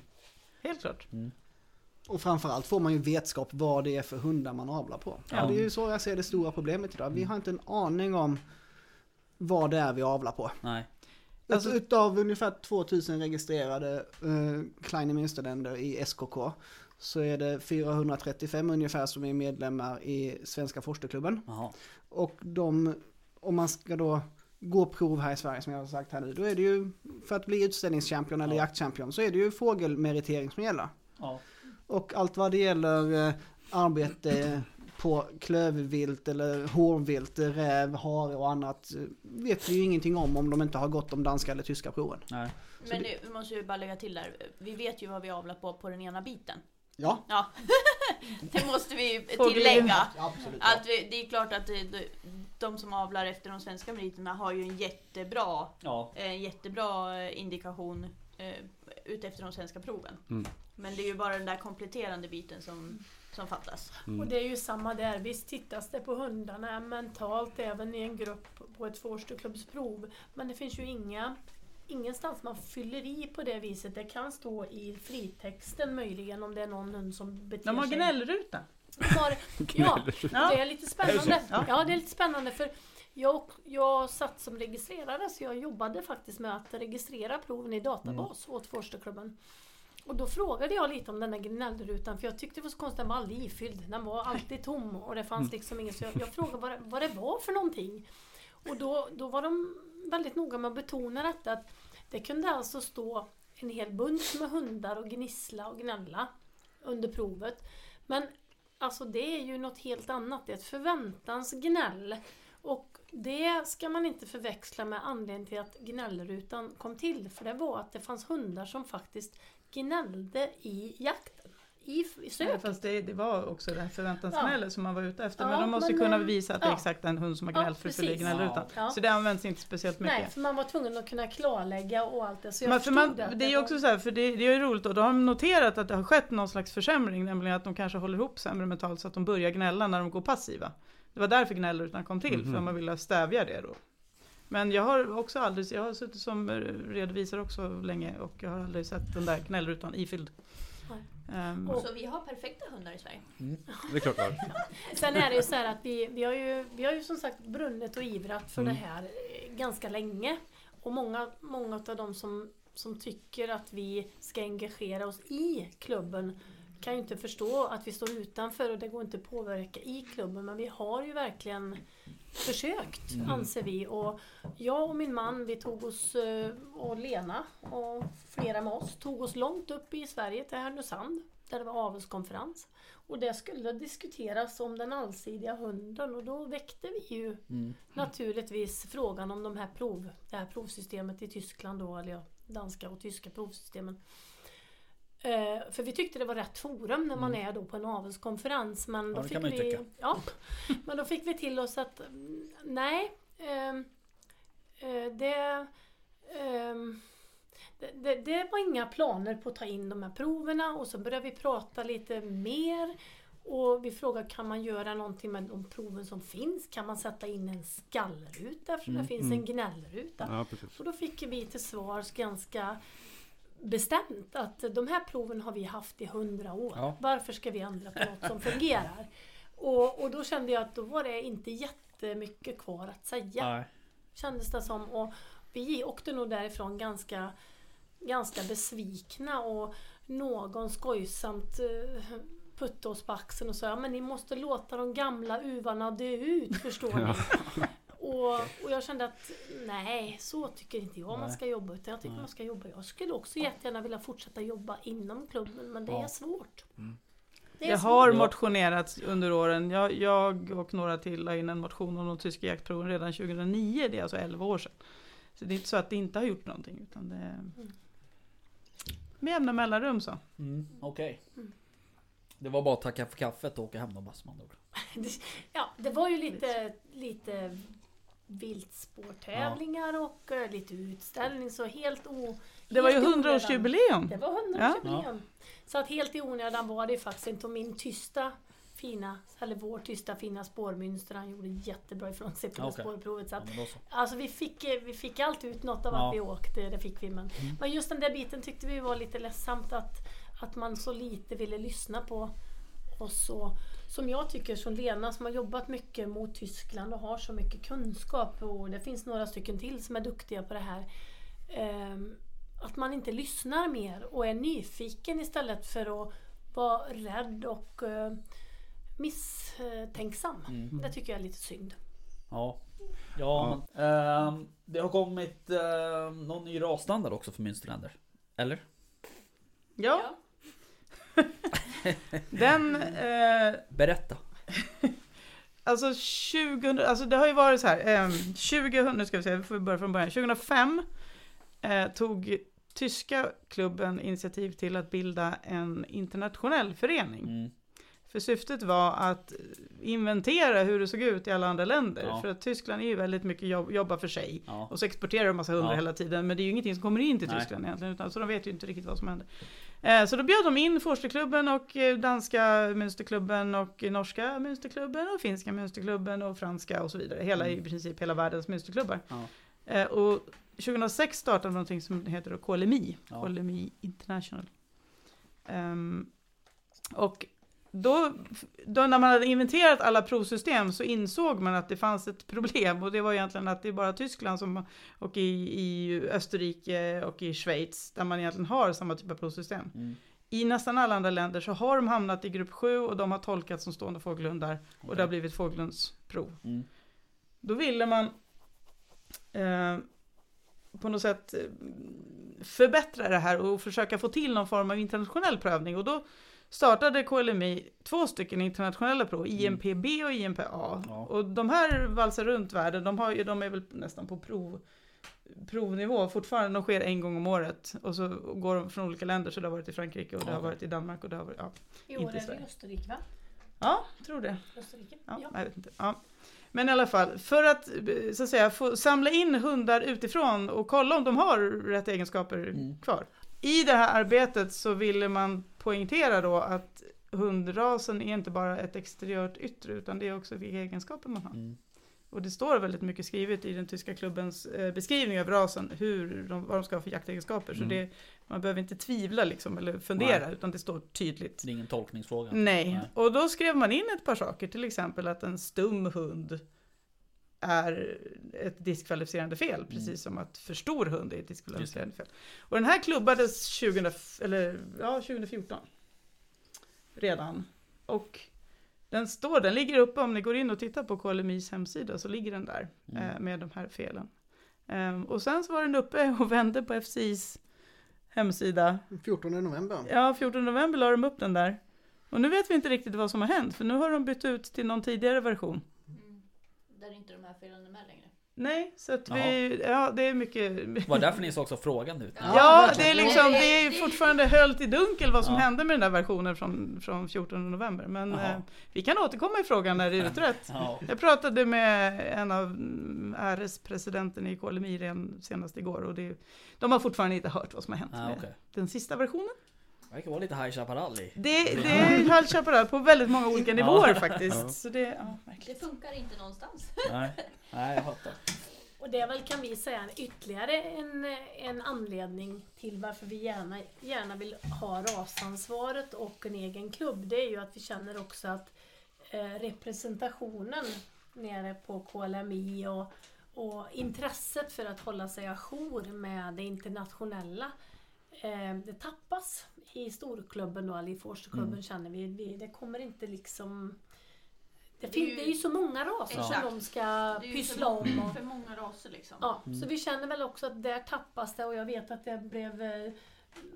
Helt klart. mm. Och framförallt får man ju vetskap vad det är för hundar man avlar på. Ja. Det är ju så jag ser det stora problemet idag. Vi har inte en aning om vad det är vi avlar på. nej. Alltså, utav ungefär 2000 registrerade uh, Kleine Münsterländer i SKK så är det 435 ungefär som är medlemmar i Svenska Forsterklubben. Och de, om man ska då gå prov här i Sverige som jag har sagt här nu, då är det ju för att bli utställningschampion eller Ja. jaktchampion så är det ju fågelmeritering som gäller. Ja. Och allt vad det gäller eh, arbete på klövvilt eller hårvilt, räv, hare och annat eh, vet vi ju ingenting om om de inte har gått de danska eller tyska proven. Nej. Men vi måste ju bara lägga till där. Vi vet ju vad vi avlar på på den ena biten. Ja, Ja, det måste vi tillägga. absolut. Att vi, det är klart att det, det, de som avlar efter de svenska meriterna har ju en jättebra, Ja. en jättebra eh, indikation eh, utefter de svenska proven. Mm. Men det är ju bara den där kompletterande biten som, som fattas. Och det är ju samma där. Visst tittas det på hundarna mentalt även i en grupp på ett Forsterklubbsprov. Men det finns ju inga Ingenstans man fyller i på det viset. Det kan stå i fritexten möjligen om det är någon hund som beter De har sig. gnällruta. Ja, det är lite spännande. Ja. Det är lite spännande för jag, jag satt som registrerare så jag jobbade faktiskt med att registrera proven i databas åt Forsterklubben. Och då frågade jag lite om den där gnällrutan för jag tyckte det var så konstigt, den var aldrig ifylld. Den var alltid tom och det fanns liksom inget. Så jag, jag frågade vad det, vad det var för någonting. Och då, då var de väldigt noga med att betona detta att det kunde alltså stå en hel bunt med hundar och gnissla och gnälla under provet. Men alltså det är ju något helt annat. Det är ett förväntansgnäll. Och det ska man inte förväxla med anledningen till att gnällrutan kom till. För det var att det fanns hundar som faktiskt gnällde i jakten. I, i Ja, söket. fast det, det var också det här förväntansgnället som man var ute efter. Ja, men de måste men, kunna eh, bevisa att det är ja. exakt den hund som har Ja, gnällt för precis. gnällrutan. Ja. Så det används inte speciellt mycket. Nej, för man var tvungen att kunna klarlägga och allt det. Så jag Men för man, det. det är ju var- också så här, för det, det är ju roligt och då har de noterat att det har skett någon slags försämring, nämligen att de kanske håller ihop sämre mentalt så att de börjar gnälla när de går passiva. Det var därför gnällrutan kom till, Mhm. för man ville stävja det då. Men jag har också aldrig, jag har suttit som redovisare också länge och jag har aldrig sett den där gnällrutan ifylld. Ehm, Och- Så vi har perfekta hundar i Sverige. Det är klart va? Sen är det ju så här att vi, vi, har ju, vi har ju som sagt brunnit och ivrat för Mm. det här eh, ganska länge. Och många, många av de som, som tycker att vi ska engagera oss i klubben kan ju inte förstå att vi står utanför och det går inte att påverka i klubben. Men vi har ju verkligen försökt, Mm. anser vi. Och jag och min man, vi tog oss, eh, och Lena och flera med oss, tog oss långt upp i Sverige till Härnösand. Där det var avelskonferens. Och det skulle diskuteras om den allsidiga hunden och då väckte vi ju Mm. naturligtvis frågan om de här prov, det här provsystemet i Tyskland då, eller ja, danska och tyska provsystemen. Eh, för vi tyckte det var rätt forum när man är då på en avelskonferens. Men Mm. Ja, då fick vi, tycka. Ja, men då fick vi till oss att mm, nej, ehm, eh, det, ehm, det, det, det var inga planer på att ta in de här proverna och så började vi prata lite mer. Och vi frågade kan man göra någonting med de proven som finns? Kan man sätta in en skallruta eftersom Mm, det finns en gnällruta? Ja. Och då fick vi till svars ganska bestämt att de här proven har vi haft i hundra år. Ja. Varför ska vi ändra på något som fungerar? Och, och då kände jag att då var det inte jättemycket kvar att säga. Nej. Kändes det som. Och vi åkte nog därifrån ganska, ganska besvikna och någon skojsamt eh, puttade oss på axeln och sa ja, men ni måste låta de gamla uvarna dö ut, förstår ni. Och, och jag kände att nej, så tycker inte jag man ska jobba. Utan jag tycker Nej. man ska jobba. Jag skulle också jättegärna vilja fortsätta jobba inom klubben men det Ja. är svårt. Mm. Det är Det svårt. har motionerats under åren. Jag, jag och några till la in en motion om de tyska jaktproven redan 2009. Det är alltså 11 år sedan. Så det är inte så att det inte har gjort någonting. Utan det är med jämna mellanrum så. Mm, Okej. Mm. Det var bara att tacka för kaffet och åka hem då Bassman. då. Ja, det var ju lite, lite viltspårtävlingar och eh, lite utställning så helt o... Det var ju helt i onödan. 100-årsjubileum. Det var 100-årsjubileum. Så att helt i onödan var det faktiskt inte. Och min tysta fina, eller vår tysta fina spårmönster, han gjorde jättebra ifrån sig på Okej. spårprovet. Så Ja, att, då så. alltså vi fick, eh, vi fick allt ut något av Ja. att vi åkte, det fick vi. Men, Mm. men just den där biten tyckte vi var lite ledsamt att, att man så lite ville lyssna på. Och, som jag tycker, som Lena som har jobbat mycket mot Tyskland och har så mycket kunskap och det finns några stycken till som är duktiga på det här. Ehm, att man inte lyssnar mer och är nyfiken istället för att vara rädd och eh, misstänksam. Mm. Det tycker jag är lite synd. Ja. Ja, men, ehm, det har kommit ehm, någon ny rasstandard också för Münsterländer. Eller? Ja, den... Eh, Berätta. Alltså 2000, alltså det har ju varit så här, eh, 2000, nu ska vi se, vi får börja från början. 2005 eh, tog tyska klubben initiativ till att bilda en internationell förening. Mm. För syftet var att inventera hur det såg ut i alla andra länder. Ja. För att Tyskland är ju väldigt mycket jobb, jobba för sig. Ja. Och så exporterar de en massa hundar Ja. hela tiden. Men det är ju ingenting som kommer in till Nej. Tyskland egentligen. Utan, så de vet ju inte riktigt vad som händer. Eh, så då bjöd de in Forsterklubben och eh, danska Münsterklubben och norska Münsterklubben och finska Münsterklubben och franska och så vidare. Hela, Mm. i princip hela världens Münsterklubbar. Ja. Eh, och 2006 startade de någonting som heter KLMI. Ja. KLMI International. Ehm, och då, då när man hade inventerat alla provsystem så insåg man att det fanns ett problem och det var egentligen att det är bara Tyskland som, och i, i Österrike och i Schweiz där man egentligen har samma typ av provsystem. Mm. I nästan alla andra länder så har de hamnat i grupp 7 och de har tolkats som stående fågelhundar och det har blivit fågelhunds prov. Mm. Då ville man eh, på något sätt eh, förbättra det här och försöka få till någon form av internationell prövning. Och då startade KLMI två stycken internationella prov, IMPB och IMPA. Ja. Och de här valsar runt världen, de, har ju, de är väl nästan på prov, provnivå fortfarande. De sker en gång om året och så går de från olika länder. Så det har varit i Frankrike och det har varit i Danmark och det har varit, ja, I år Inte är det i Österrike va? ja tror det. Österrike? Ja, Ja. Jag vet inte. Ja. Men i alla fall, för att så att säga, få samla in hundar utifrån och kolla om de har rätt egenskaper Mm. kvar. I det här arbetet så ville man poängtera då att hundrasen är inte bara ett exteriört yttre utan det är också vilka egenskaper man har. Mm. Och det står väldigt mycket skrivet i den tyska klubbens eh, beskrivning av rasen, hur de, vad de ska ha för jaktegenskaper. Så Mm. det, man behöver inte tvivla liksom, eller fundera, utan det står tydligt. Det är ingen tolkningsfråga. Nej. Nej. och då skrev man in ett par saker, till exempel att en stum hund är ett diskvalificerande fel, precis som att för stor hund är ett diskvalificerande fel. Och den här klubbades 2000, eller, ja, 2014 redan. Och den står, den ligger uppe om ni går in och tittar på KLMIs hemsida så ligger den där Mm. eh, med de här felen. Ehm, och sen så var den uppe och vände på FCIs hemsida 14 november. Ja, 14 november la de upp den där. Och nu vet vi inte riktigt vad som har hänt, för nu har de bytt ut till någon tidigare version. Där inte de här felen är med längre. Nej, så att vi, ja det är mycket... Var därför ni såg så frågande ut? Ja, det är liksom, Det- är fortfarande höljt i dunkel vad som Ja. hände med den där versionen från, från 14 november. Men eh, vi kan återkomma i frågan när det är utrett. Ja. Jag pratade med en av mm, RS-presidenten i KLMI redan senast igår och det, de har fortfarande inte hört vad som har hänt Ah, med okej. den sista versionen. Det verkar vara lite High Chaparral i. Det, det är High Chaparral på väldigt många olika nivåer Ja. faktiskt. Ja. Så det, ja, Det funkar inte någonstans. Nej, Nej jag fattar. Och det är väl kan vi säga ytterligare en, en anledning till varför vi gärna, gärna vill ha rasansvaret och en egen klubb. Det är ju att vi känner också att eh, representationen nere på KLMI och, och intresset för att hålla sig ajour med det internationella eh, det tappas i storklubben då, eller i Forsterklubben Mm. känner vi, vi. Det kommer inte liksom det, Det är ju- det är ju så många raser Exakt. som de ska Det är ju för pyssla om. många, Och, för många raser liksom. Ja, Mm. så vi känner väl också att där tappas det och jag vet att det blev eh,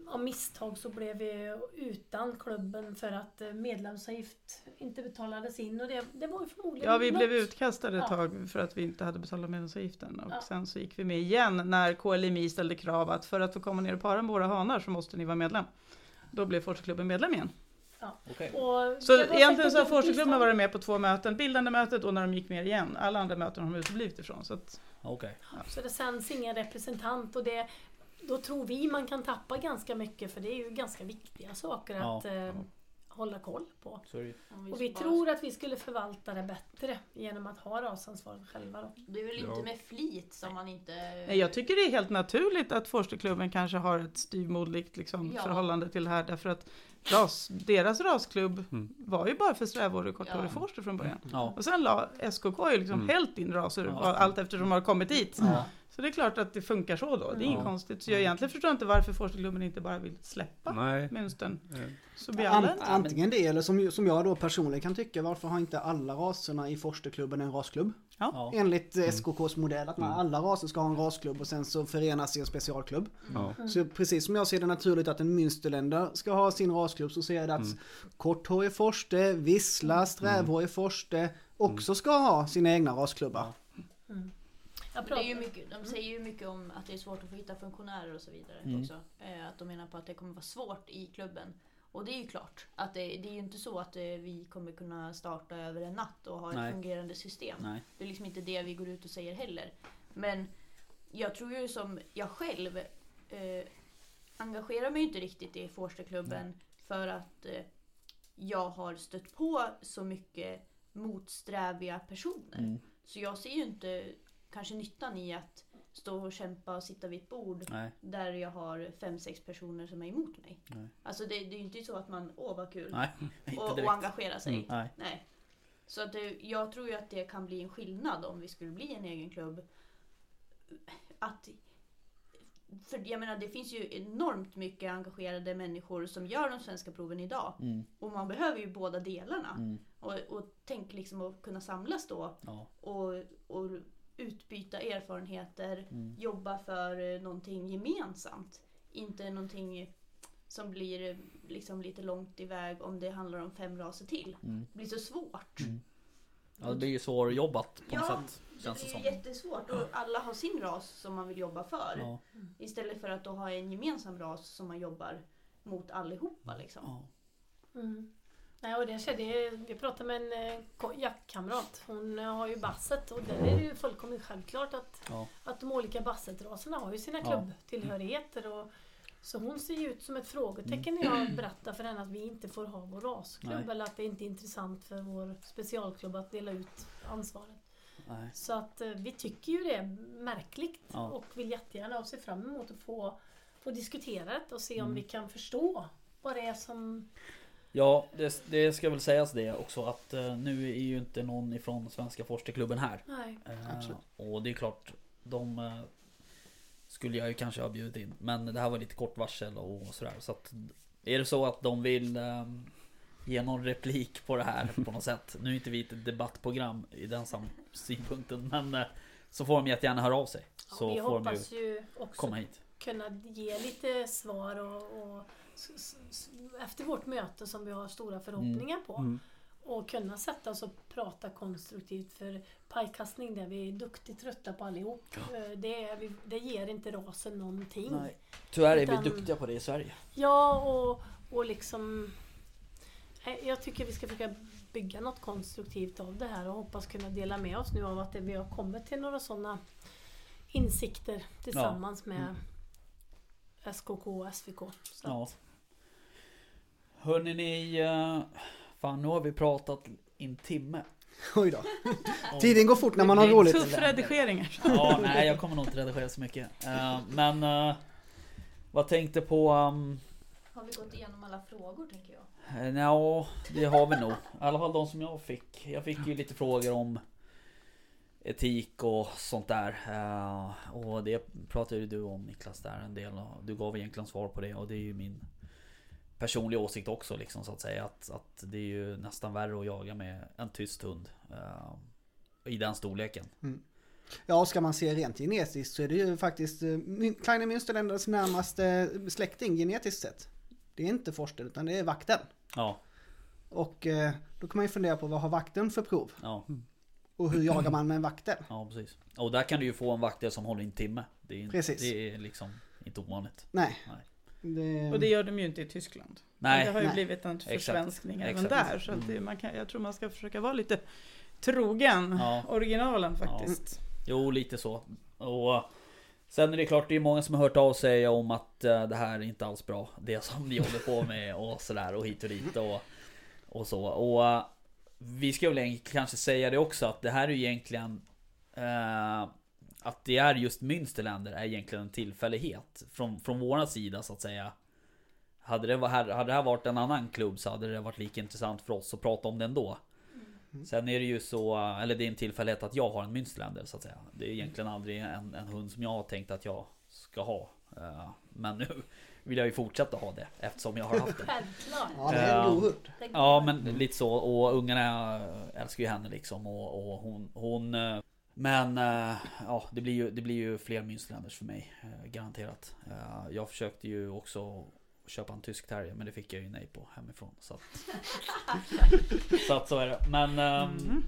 av misstag så blev vi utan klubben för att eh, medlemsavgift inte betalades in och det, det var ju förmodligen Ja, vi något- blev utkastade ett Ja. tag för att vi inte hade betalat medlemsavgiften. Och Ja. sen så gick vi med igen när KLMI ställde krav att för att få komma ner och para med våra hanar så måste ni vara medlem. Då blev Forseklubben medlem igen. Okej. Och Så egentligen så har säkert en Forseklubben misstag. varit med på två möten. Bildande mötet och när de gick med igen. Alla andra möten har de uteblivit ifrån. Så att, Okej. Så det sänds ingen representant och det, då tror vi man kan tappa ganska mycket för det är ju ganska viktiga saker Ja, att eh, hålla koll på. Om Och vi tror att vi skulle förvalta det bättre genom att ha rasansvaret själva då. Det är väl inte med flit som man inte... nej, jag tycker det är helt naturligt att Forsterklubben kanske har ett styvmoderligt liksom, Ja. förhållande till det här. Därför att ras, deras rasklubb Mm. var ju bara för strävår och korthårig Ja. Forster från början. Ja. Och sen la SKK ju liksom Mm. hällt in raser Ja. allt eftersom de har kommit dit. Ja. Så det är klart att det funkar så då. Det är inget Ja. konstigt. Så jag egentligen förstår inte varför Forsterklubben inte bara vill släppa Nej. mönstern. Så blir alla Ant, antingen det eller som, som jag då personligen kan tycka, varför har inte alla raserna i Forsterklubben en rasklubb? Ja. Enligt eh, SKKs modell, att man, Mm. alla raser ska ha en rasklubb och sen så förenas i en specialklubb. Ja. Så precis som jag ser det naturligt att en Münsterländer ska ha sin rasklubb så ser jag det att Mm. korthårig forste, vissla, strävhårig forste också ska ha sina egna rasklubbar. Jag Det är ju mycket, de säger ju mycket om att det är svårt att få hitta funktionärer och så vidare Mm. också. Eh, att de menar på att det kommer vara svårt i klubben. Och det är ju klart. Att det, det är ju inte så att eh, vi kommer kunna starta över en natt och ha Nej. ett fungerande system. Nej. Det är liksom inte det vi går ut och säger heller. Men jag tror ju som jag själv eh, engagerar mig inte riktigt i Forsterklubben för att eh, jag har stött på så mycket motsträviga personer. Mm. Så jag ser ju inte kanske nyttan i att stå och kämpa och sitta vid ett bord Nej. där jag har fem, sex personer som är emot mig. Nej. Alltså det, det är ju inte så att man, åh vad kul, Nej. Och, och engagera sig. Mm. Nej. Nej. Så att det, jag tror ju att det kan bli en skillnad om vi skulle bli en egen klubb. Att, för jag menar det finns ju enormt mycket engagerade människor som gör de svenska proven idag. Mm. Och man behöver ju båda delarna. Mm. Och, och tänk liksom att kunna samlas då Ja. och, och utbyta erfarenheter, Mm. jobba för eh, någonting gemensamt. Inte någonting som blir liksom lite långt iväg om det handlar om fem raser till. Mm. Det blir så svårt. Mm. Ja, det blir ju svårjobbat på något Ja, sätt. Det Känns det blir som. jättesvårt och alla har sin ras som man vill jobba för. Ja, Istället för att då ha en gemensam ras som man jobbar mot allihopa liksom. ja. Mm. Nej, och det skedde, vi pratade med en eh, jaktkamrat. Hon eh, har ju basset och där är det ju fullkomligt självklart att, Ja. att de olika bassetraserna har ju sina klubbtillhörigheter. Och, så hon ser ju ut som ett frågetecken när jag berättar för henne att vi inte får ha vår rasklubb Nej. eller att det inte är intressant för vår specialklubb att dela ut ansvaret. Nej. Så att eh, vi tycker ju det är märkligt Ja. och vill jättegärna och se fram emot att få, få diskutera det och se om Mm. vi kan förstå vad det är som... Ja, det, det ska väl sägas det också att eh, nu är ju inte någon ifrån Svenska Forskarklubben här. Nej. Eh, Absolut. och det är klart, de eh, skulle jag ju kanske ha bjudit in. Men det här var lite kort varsel och sådär. Så att är det så att de vill eh, ge någon replik på det här på något sätt. Nu är inte vi ett debattprogram i den synpunkten. Men eh, så får de jättegärna höra av sig. Så vi får de ju hoppas ju också komma hit. kunna ge lite svar och, och efter vårt möte som vi har stora förhoppningar på. Mm. Och kunna sätta oss och prata konstruktivt för pajkastning det är vi duktigt trötta på allihop. Eh, Det, är, vi- det ger inte rasen någonting. Nej. Tyvärr är Utan- vi duktiga på det i Sverige. Ja och, och liksom eh, Jag tycker vi ska försöka bygga något konstruktivt av det här och hoppas kunna dela med oss nu av att vi har kommit till några sådana insikter tillsammans med SKK och SVK. Så Ja. att, Hörni ni, eh, fan nu har vi pratat i en timme. Oj då. Tiden går fort när man har roligt. Tuff redigeringar. Ja, nej jag kommer nog inte redigera så mycket. Eh, men eh, vad tänkte på... Um, Har vi gått igenom alla frågor tänker jag? ja, det har vi nog. I alla fall de som jag fick. Jag fick ju lite frågor om etik och sånt där. Och det pratade ju du om Niklas där en del. Du gav egentligen svar på det och det är ju min personliga åsikt också liksom så att säga. Att, att det är ju nästan värre att jaga med en tyst hund. eh, I den storleken. Ja, ska man se rent genetiskt så är det ju faktiskt Mün- Kleine Münsterländers närmaste släkting genetiskt sett. Det är inte Forsten utan det är vakten. Ja, Och eh, då kan man ju fundera på vad har vakten för prov? ja. Och hur jagar man med en vaktel? Ja precis. Och där kan du ju få en vaktel som håller en timme. Det är, Precis. det är liksom inte ovanligt. Nej. Nej. Det, Och det gör de ju inte i Tyskland. Nej, det har ju nej. blivit en försvenskning även Exakt. där. Så att det, man kan, jag tror man ska försöka vara lite trogen Ja. originalen faktiskt. jo lite så. Och sen är det klart, det är många som har hört av sig om att eh, det här är inte alls bra. Det som ni håller på med och sådär och hit och dit och, och så. Och eh, vi ska väl egentligen kanske säga det också att det här är ju egentligen eh, att det är just Münsterländer är egentligen en tillfällighet från, från våra sida så att säga. Hade det, var, hade det här varit en annan klubb så hade det varit lika intressant för oss att prata om det ändå. Sen är det ju så, eller det är en tillfällighet att jag har en Münsterländer så att säga. Det är egentligen aldrig en, en hund som jag har tänkt att jag ska ha. Eh, Men nu vill jag ju fortsätta ha det eftersom jag har haft det. självklart. ja, det är en god hund. Det går. Ja men lite så och ungarna älskar ju henne liksom och, och hon, hon eh, Men eh, ja det blir ju, det blir ju fler Münsterländers för mig eh, Garanterat. Eh, Jag försökte ju också köpa en tysk terrier men det fick jag ju nej på hemifrån så att, så, att så är det. Men ehm,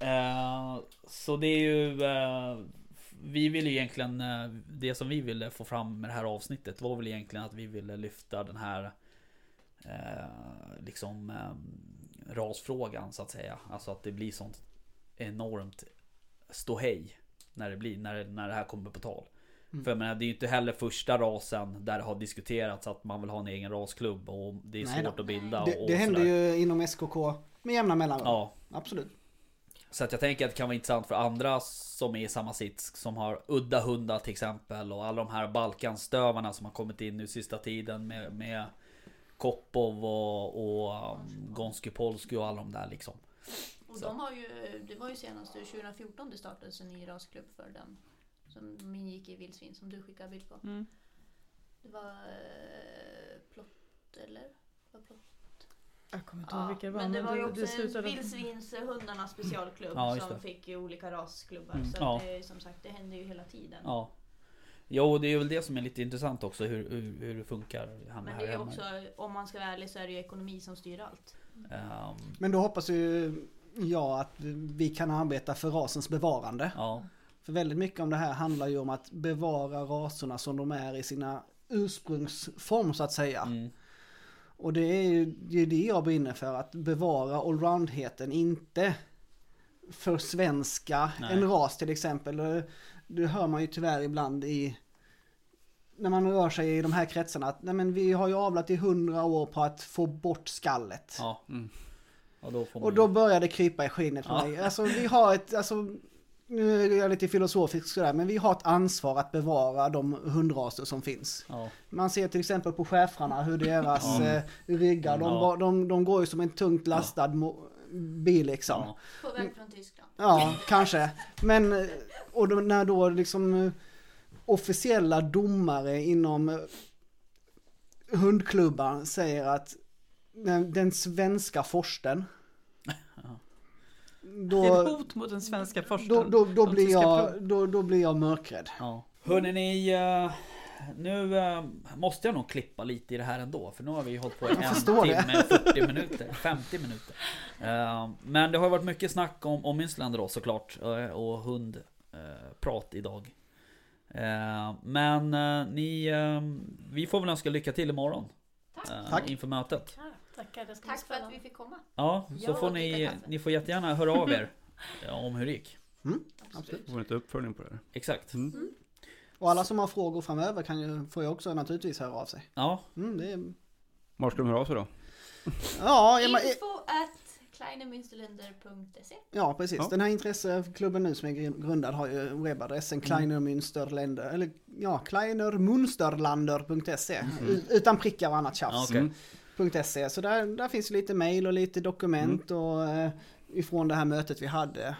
eh, Så det är ju eh, Vi vill ju egentligen Det som vi ville få fram med det här avsnittet var väl egentligen att vi ville lyfta den här eh, liksom eh, rasfrågan så att säga. Alltså att det blir sånt enormt ståhej när det blir, när, när det här kommer på tal. Mm. För jag menar, det är ju inte heller första rasen där det har diskuterats att man vill ha en egen rasklubb och det är Nej svårt då. att bilda. Det, och, det händer ju inom SKK med jämna mellanrum. Ja, Absolut. så att jag tänker att det kan vara intressant för andra som är i samma sits Som har udda hundar till exempel Och alla de här Balkanstövarna som har kommit in nu sista tiden med, med Kopov och, och um, Gonski Polski och alla de där liksom Och Så. de har ju, det var ju senast 2014 det startades en ny rasklubb för den. Som ingick i vildsvin som du skickade bild på. Mm. Det var eh, plott eller? Var plott? Jag kommer inte ihåg vilka det var. men det var ju också slutade- vildsvinshundarnas specialklubb Ja, som fick olika rasklubbar. Mm. Så Ja. det, är som sagt, det händer ju hela tiden. Ja Jo, det är väl det som är lite intressant också, hur, hur, hur det funkar här, Men det är hemma. också, om man ska vara ärlig så är det ju ekonomi som styr allt. Ehm, Men då hoppas ju jag att vi kan arbeta för rasens bevarande. ja, För väldigt mycket om det här handlar ju om att bevara raserna som de är i sina ursprungsform så att säga. mm, Och det är ju det, är det jag brinner för, att bevara allroundheten, inte försvenska Nej. en ras till exempel. Det- Det hör man ju tyvärr ibland i när man rör sig i de här kretsarna att nej men vi har ju avlat i hundra år på att få bort skallet. ja. Mm. Och då får man Och då börjar det krypa i skinnet för Ja. mig. Alltså vi har ett, alltså nu är jag lite filosofisk sådär, men vi har ett ansvar att bevara de hundraser som finns. Ja, Man ser till exempel på schäfrarna hur deras Ja. eh, ryggar, de, Ja. de, de går ju som en tungt lastad bil liksom. ja, På väg från Tyskland. Ja, kanske. Men, och då, när då liksom eh, officiella domare inom eh, hundklubbar säger att den, den svenska forsten Det är ett då, hot mot den svenska då, forskningen. då, då, De blir jag, då, då blir jag mörkrädd. ja. Hörrni ni, eh, nu eh, måste jag nog klippa lite i det här ändå, för nu har vi ju hållit på i en timme, 40 minuter, 50 minuter. Eh, Men det har varit mycket snack om, om Münsterländer då såklart, och hundprat idag. Men ni, vi får väl önska lycka till imorgon. Tack. Tack. Inför mötet. Tackar, det ska Tack för att vi fick komma. Ja, så Ja, får ni, ni får jättegärna höra av er om hur det gick. Absolut. Får inte uppföljning på det. Exakt. Mm. Och alla som har frågor framöver kan ju, får ju också naturligtvis höra av sig. Ja, Mm, det är, Var ska de höra av sig då? ja, är, Info at kleinemünsterländer.se ja, precis. Ja. Den här intresseklubben nu som är gr- grundad har ju webbadressen Kleiner Münsterländer, eller ja, kleinermunsterlander.se. U- Utan prickar och annat tjafs. ja okej. Mm. .se. Så där, där finns lite mail och lite dokument och eh, ifrån det här mötet vi hade.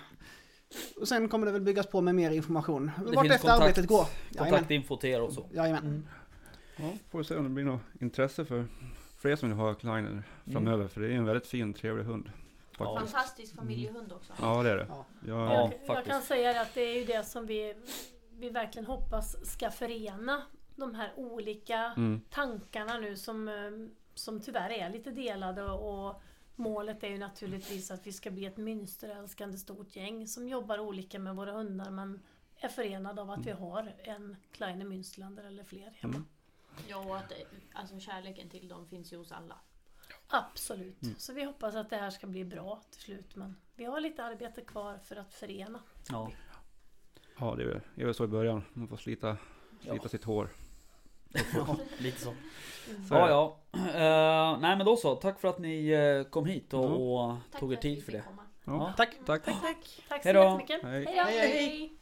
Och sen kommer det väl byggas på med mer information. Vart efter kontakt- arbetet går. Kontaktinfo till er och så. Jajamän. Ja, får vi se om det blir något intresse för fler som vill ha Kleiner framöver. För det är en väldigt fin, trevlig hund. Faktiskt. Fantastisk familjehund också. Ja, det är det. Ja. Jag, Ja, jag, kan säga att det är ju det som vi, vi verkligen hoppas ska förena de här olika Mm. tankarna nu som, eh, som tyvärr är lite delade och målet är ju naturligtvis att vi ska bli ett mönsterälskande stort gäng som jobbar olika med våra hundar men är förenade av att vi har en Kleine Münsterlander eller fler hemma. Mm. Ja, och att alltså kärleken till dem finns ju hos alla. Absolut. Så vi hoppas att det här ska bli bra till slut men vi har lite arbete kvar för att förena. Ja. ja, det är väl, det är väl så i början. Man får slita, slita Ja. sitt hår. Ja, lite så. Så är Ja, ja. Eh, nej men då så. Tack för att ni eh, kom hit och, Tack tog er tid för det. Ja. Tack. Tack. Tack så Hej då. jättemycket. Hej, hej. Hej.